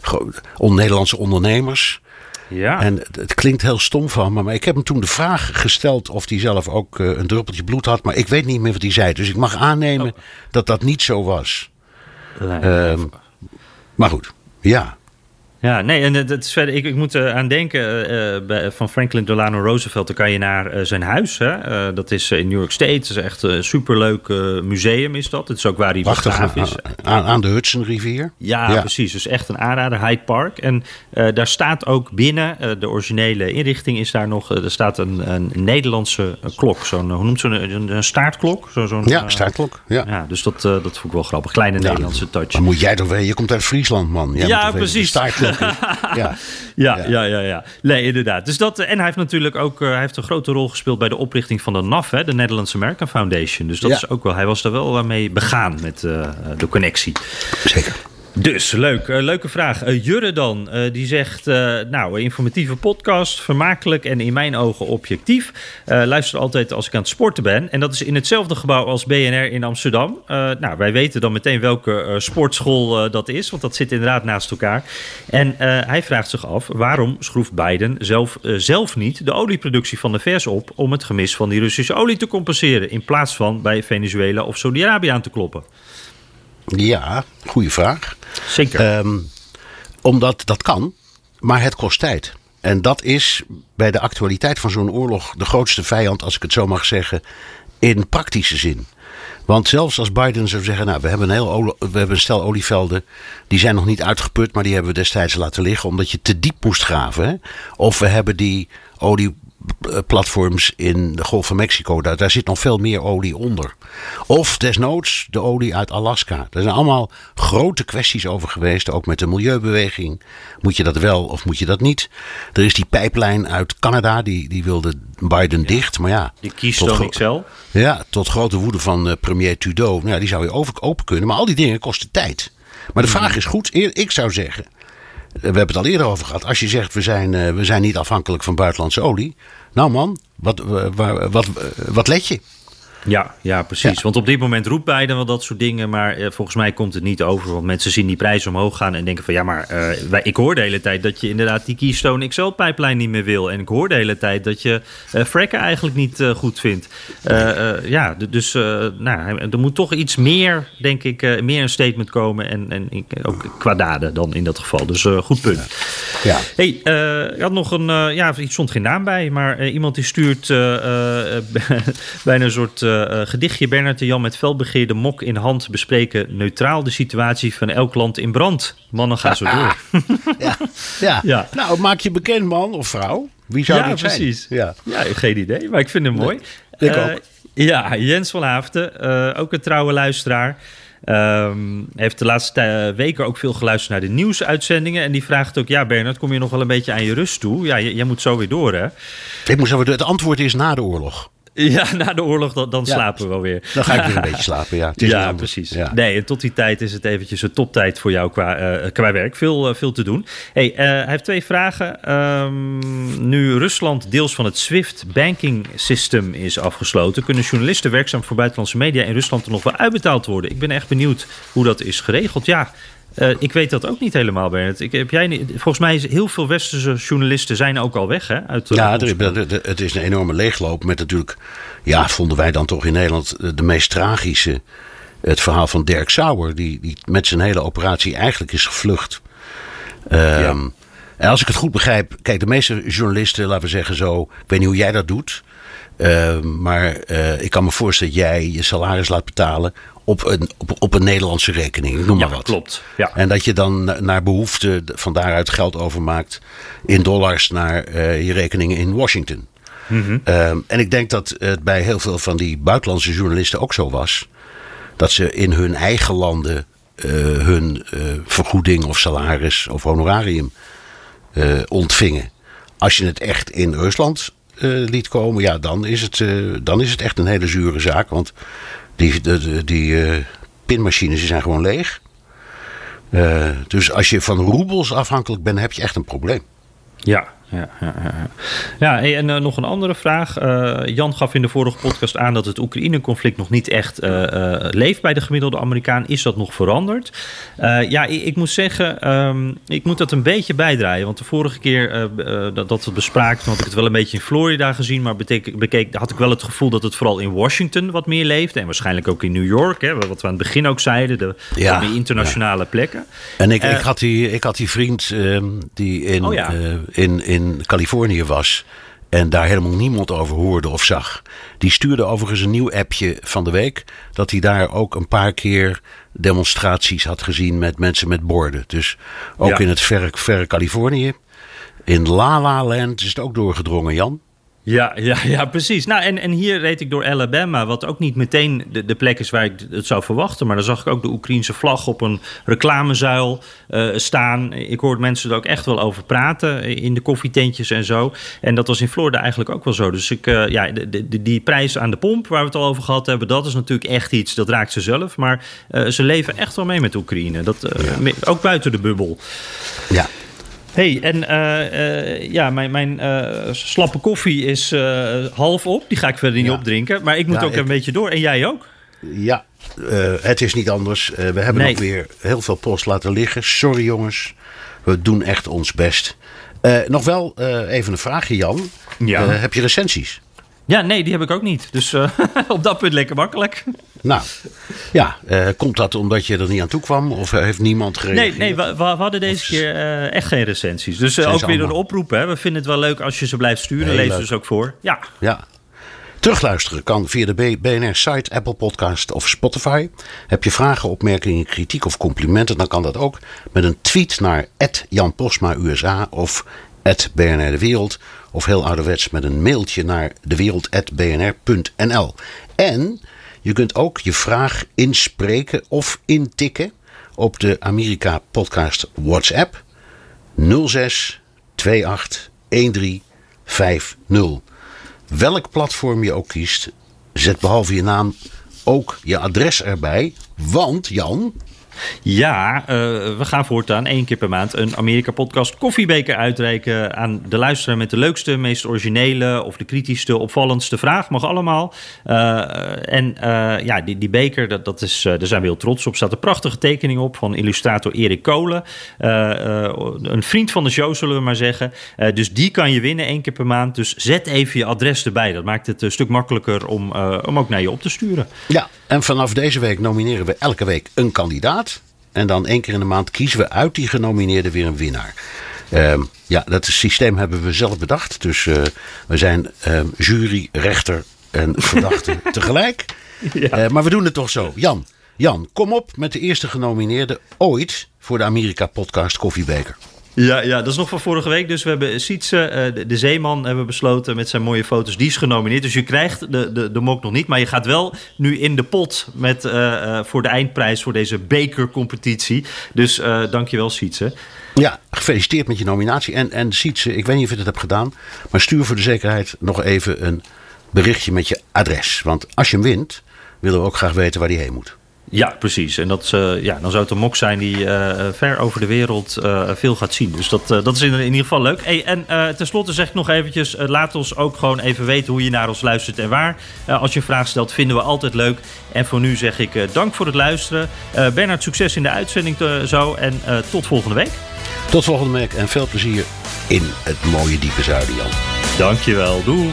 Speaker 1: gro- on-Nederlandse ondernemers.
Speaker 3: Ja.
Speaker 1: En het, het klinkt heel stom van me, maar ik heb hem toen de vraag gesteld of hij zelf ook eh, een druppeltje bloed had. Maar ik weet niet meer wat hij zei. Dus ik mag aannemen
Speaker 3: Oh.
Speaker 1: dat dat niet zo was. Ehm, maar goed, ja.
Speaker 3: Ja, nee, en dat is verder, ik, ik moet er aan denken eh, eh, bij, van Franklin Delano Roosevelt. Dan kan je naar eh, zijn huis. Hè? Eh, dat is eh, in New York State. Het is echt een superleuk eh, museum is dat. Het is ook waar hij
Speaker 1: aan,
Speaker 3: is.
Speaker 1: aan, aan de Hudsonrivier.
Speaker 3: Ja,
Speaker 1: Ja.
Speaker 3: precies. Dus echt een aanrader, Hyde Park. En eh, daar staat ook binnen, eh, de originele inrichting is daar nog... eh, er staat een, een Nederlandse eh, klok. Zo'n, eh, hoe noemt zo'n een, een staartklok? Zo, zo'n,
Speaker 1: Ja,
Speaker 3: eh,
Speaker 1: staartklok. Ja.
Speaker 3: Ja, dus dat, eh, dat vond ik wel grappig. Kleine Nederlandse touch.
Speaker 1: Maar moet jij toch weten, je komt uit Friesland, man. Jij
Speaker 3: Ja, precies.
Speaker 1: staartklok ja.
Speaker 3: Ja, ja, ja, ja. Nee, inderdaad. Dus dat, en hij heeft natuurlijk ook hij heeft een grote rol gespeeld bij de oprichting van de NAF, hè, de Netherlands American Foundation. Dus dat is ook wel, hij was er wel mee begaan met de connectie.
Speaker 1: Zeker.
Speaker 3: Dus, leuk. Uh, leuke vraag. Uh, Jurre dan, uh, die zegt... nou, informatieve podcast, vermakelijk en in mijn ogen objectief. luister altijd als ik aan het sporten ben. En dat is in hetzelfde gebouw als BNR in Amsterdam. nou, wij weten dan meteen welke sportschool dat is... want dat zit inderdaad naast elkaar. En hij vraagt zich af... waarom schroeft Biden zelf, zelf niet de olieproductie van de VS op... om het gemis van die Russische olie te compenseren... in plaats van bij Venezuela of Saudi-Arabië aan te kloppen?
Speaker 1: Ja, goede vraag.
Speaker 3: Zeker.
Speaker 1: Um, omdat dat kan, maar het kost tijd. En dat is bij de actualiteit van zo'n oorlog de grootste vijand, als ik het zo mag zeggen, in praktische zin. Want zelfs als Biden zou zeggen, nou, we hebben een, heel we hebben een stel olievelden, die zijn nog niet uitgeput, maar die hebben we destijds laten liggen omdat je te diep moest graven. Hè? Of we hebben die olie platforms in de Golf van Mexico. Daar, daar zit nog veel meer olie onder. Of desnoods de olie uit Alaska. Er zijn allemaal grote kwesties over geweest. Ook met de milieubeweging. Moet je dat wel of moet je dat niet? Er is die pijplijn uit Canada. Die, die wilde Biden dicht. Maar ja,
Speaker 3: die Keystone XL.
Speaker 1: Ja, tot grote woede van uh, premier Trudeau. Nou, ja, die zou je over, open kunnen. Maar al die dingen kosten tijd. Maar de vraag is goed. Ik zou zeggen we hebben het al eerder over gehad. Als je zegt we zijn, uh, we zijn niet afhankelijk van buitenlandse olie. Nou man, wat, wat, wat, wat let je?
Speaker 3: Ja, ja precies. Want op dit moment roept Biden wel dat soort dingen. Maar eh, volgens mij komt het niet over. Want mensen zien die prijzen omhoog gaan en denken van... ja, maar uh, wij, ik hoor de hele tijd dat je inderdaad die Keystone XL-pijplijn niet meer wil. En ik hoor de hele tijd dat je uh, fracken eigenlijk niet goed vindt. ja, dus nou, er moet toch iets meer, denk ik, meer een statement komen. En, en ook qua daden dan in dat geval. Dus goed punt.
Speaker 1: Ja.
Speaker 3: Hey, ik had nog een... ja, iets stond geen naam bij. Maar iemand die stuurt bijna een soort uh, gedichtje Bernard de Jan met veldbegeerde mok in hand bespreken neutraal de situatie van elk land in brand. Mannen, gaan zo door.
Speaker 1: ja. Ja. ja. Nou, maak je bekend man of vrouw. Wie zou
Speaker 3: ja,
Speaker 1: dit
Speaker 3: zijn?
Speaker 1: Precies.
Speaker 3: Ja, Ja, geen idee, maar ik vind hem mooi.
Speaker 1: ik uh, ook.
Speaker 3: Ja, Jens van Haafden, ook een trouwe luisteraar. Um, heeft de laatste weken ook veel geluisterd naar de nieuwsuitzendingen. En die vraagt ook: Ja, Bernard, kom je nog wel een beetje aan je rust toe? Ja, jij moet zo weer door, hè?
Speaker 1: Ik moet zo weer door. Het antwoord is na de oorlog.
Speaker 3: Ja, na de oorlog, dan, dan slapen we wel weer.
Speaker 1: Dan ga ik weer een beetje slapen, ja. Het is
Speaker 3: ja, precies. Ja. Nee, en tot die tijd is het eventjes een toptijd voor jou qua, uh, qua werk. Veel, uh, veel te doen. Hey, uh, hij heeft twee vragen. Um, nu Rusland deels van het SWIFT banking system is afgesloten... kunnen journalisten werkzaam voor buitenlandse media in Rusland er nog wel uitbetaald worden. Ik ben echt benieuwd hoe dat is geregeld. Ja, uh, ik weet dat ook niet helemaal, Bernard. Ik, heb jij niet, volgens mij is heel veel westerse journalisten zijn ook al weg, hè? Uit,
Speaker 1: ja, er, er, het is een enorme leegloop met natuurlijk... Ja, vonden wij dan toch in Nederland de meest tragische... Het verhaal van Dirk Sauer, die, die met zijn hele operatie eigenlijk is gevlucht. Um, ja. En als ik het goed begrijp, kijk, de meeste journalisten, laten we zeggen zo... Ik weet niet hoe jij dat doet... Uh, maar uh, ik kan me voorstellen dat jij je salaris laat betalen op een, op, op een Nederlandse rekening. Noem maar
Speaker 3: ja,
Speaker 1: wat.
Speaker 3: Klopt. Ja.
Speaker 1: En dat je dan naar behoefte van daaruit geld overmaakt in dollars naar uh, je rekeningen in Washington.
Speaker 3: Mm -hmm.
Speaker 1: en ik denk dat het bij heel veel van die buitenlandse journalisten ook zo was. Dat ze in hun eigen landen hun vergoeding of salaris of honorarium ontvingen. Als je het echt in Rusland liet komen, ja, dan is, het, dan is het echt een hele zure zaak. Want die, die uh, pinmachines die zijn gewoon leeg. dus als je van roebels afhankelijk bent, heb je echt een probleem.
Speaker 3: Ja, ja, ja, ja. ja en uh, nog een andere vraag. Uh, Jan gaf in de vorige podcast aan dat het Oekraïne-conflict nog niet echt uh, leeft bij de gemiddelde Amerikaan. Is dat nog veranderd? ja, ik, ik, moet zeggen, um, ik moet dat een beetje bijdraaien. Want de vorige keer dat, dat we bespraakten, had ik het wel een beetje in Florida gezien. Maar betek, bekeek, had ik wel het gevoel dat het vooral in Washington wat meer leefde. En waarschijnlijk ook in New York, hè, wat we aan het begin ook zeiden. De ja, meer internationale ja. plekken.
Speaker 1: En ik, ik, had die, ik had die vriend um, die in,
Speaker 3: oh
Speaker 1: in, in in Californië was en daar helemaal niemand over hoorde of zag. Die stuurde overigens een nieuw appje van de week. Dat hij daar ook een paar keer demonstraties had gezien met mensen met borden. Dus ook
Speaker 3: Ja.
Speaker 1: in het verre, verre Californië. In La La Land is het ook doorgedrongen, Jan.
Speaker 3: Ja, ja, ja, precies. Nou, en, en hier reed ik door Alabama, wat ook niet meteen de, de plek is waar ik het zou verwachten. Maar dan zag ik ook de Oekraïense vlag op een reclamezuil uh, staan. Ik hoorde mensen er ook echt wel over praten in de koffietentjes en zo. En dat was in Florida eigenlijk ook wel zo. Dus ik, uh, ja, de, de, die prijs aan de pomp, waar we het al over gehad hebben, dat is natuurlijk echt iets, dat raakt ze zelf. Maar uh, ze leven echt wel mee met Oekraïne. Dat, ja. Ook buiten de bubbel.
Speaker 1: Ja
Speaker 3: hey, en uh, uh, ja, mijn, mijn uh, slappe koffie is half op. Die ga ik verder niet ja. opdrinken. Maar ik moet ja, ook ik... een beetje door. En jij ook?
Speaker 1: Ja, het is niet anders. we hebben nee. ook weer heel veel post laten liggen. Sorry jongens. We doen echt ons best. nog wel even een vraagje, Jan.
Speaker 3: Ja.
Speaker 1: heb je recensies?
Speaker 3: Ja, nee, die heb ik ook niet. Dus op dat punt lekker makkelijk.
Speaker 1: Nou, ja. Uh, komt dat omdat je er niet aan toe kwam? Of heeft niemand gereageerd?
Speaker 3: Nee, nee we, we hadden deze keer uh, echt geen recensies. Dus ook weer een oproep. Hè. We vinden het wel leuk als je ze blijft sturen. Lees dus ook voor. Ja.
Speaker 1: ja. Terugluisteren kan via de BNR-site, Apple Podcast of Spotify. Heb je vragen, opmerkingen, kritiek of complimenten... dan kan dat ook met een tweet naar Jan Posma USA of BNR De Wereld of heel ouderwets met een mailtje naar dewereld.bnr.nl. En je kunt ook je vraag inspreken of intikken op de Amerika Podcast WhatsApp 06 28 13 50. Welk platform je ook kiest, zet behalve je naam ook je adres erbij. Want Jan,
Speaker 3: ja, uh, we gaan voortaan één keer per maand een Amerika-podcast koffiebeker uitreiken aan de luisteraar met de leukste, meest originele of de kritischste, opvallendste vraag. Mag allemaal. Uh, en uh, ja, die, die beker, dat, dat is, daar zijn we heel trots op. Er staat een prachtige tekening op van illustrator Erik Kolen. een vriend van de show, zullen we maar zeggen. dus die kan je winnen één keer per maand. Dus zet even je adres erbij. Dat maakt het een stuk makkelijker om, om ook naar je op te sturen.
Speaker 1: Ja, en vanaf deze week nomineren we elke week een kandidaat. En dan één keer in de maand kiezen we uit die genomineerden weer een winnaar. Uh, ja, dat systeem hebben we zelf bedacht. Dus uh, we zijn uh, jury, rechter en verdachte tegelijk. Ja. Uh, maar we doen het toch zo. Jan, Jan, kom op met de eerste genomineerde ooit voor de Amerika Podcast Koffiebeker.
Speaker 3: Ja, ja, dat is nog van vorige week. Dus we hebben Sietse, uh, de, de, Zeeman, hebben besloten met zijn mooie foto's. Die is genomineerd. Dus je krijgt de, de, de mok nog niet. Maar je gaat wel nu in de pot met, uh, uh, voor de eindprijs voor deze bekercompetitie. Dus dankjewel, Sietse.
Speaker 1: Ja, gefeliciteerd met je nominatie. En, en Sietse, ik weet niet of je dat hebt gedaan. Maar stuur voor de zekerheid nog even een berichtje met je adres. Want als je hem wint, willen we ook graag weten waar die heen moet.
Speaker 3: Ja, precies. En dat, uh, ja, dan zou het een mok zijn die uh, ver over de wereld uh, veel gaat zien. Dus dat, dat is in, in, ieder geval leuk. Hey, en tenslotte zeg ik nog eventjes, laat ons ook gewoon even weten hoe je naar ons luistert en waar. als je een vraag stelt, vinden we altijd leuk. En voor nu zeg ik dank voor het luisteren. Bernard, succes in de uitzending zo en tot volgende week.
Speaker 1: Tot volgende week en veel plezier in het mooie diepe zuiden, Jan.
Speaker 3: Dankjewel, doei.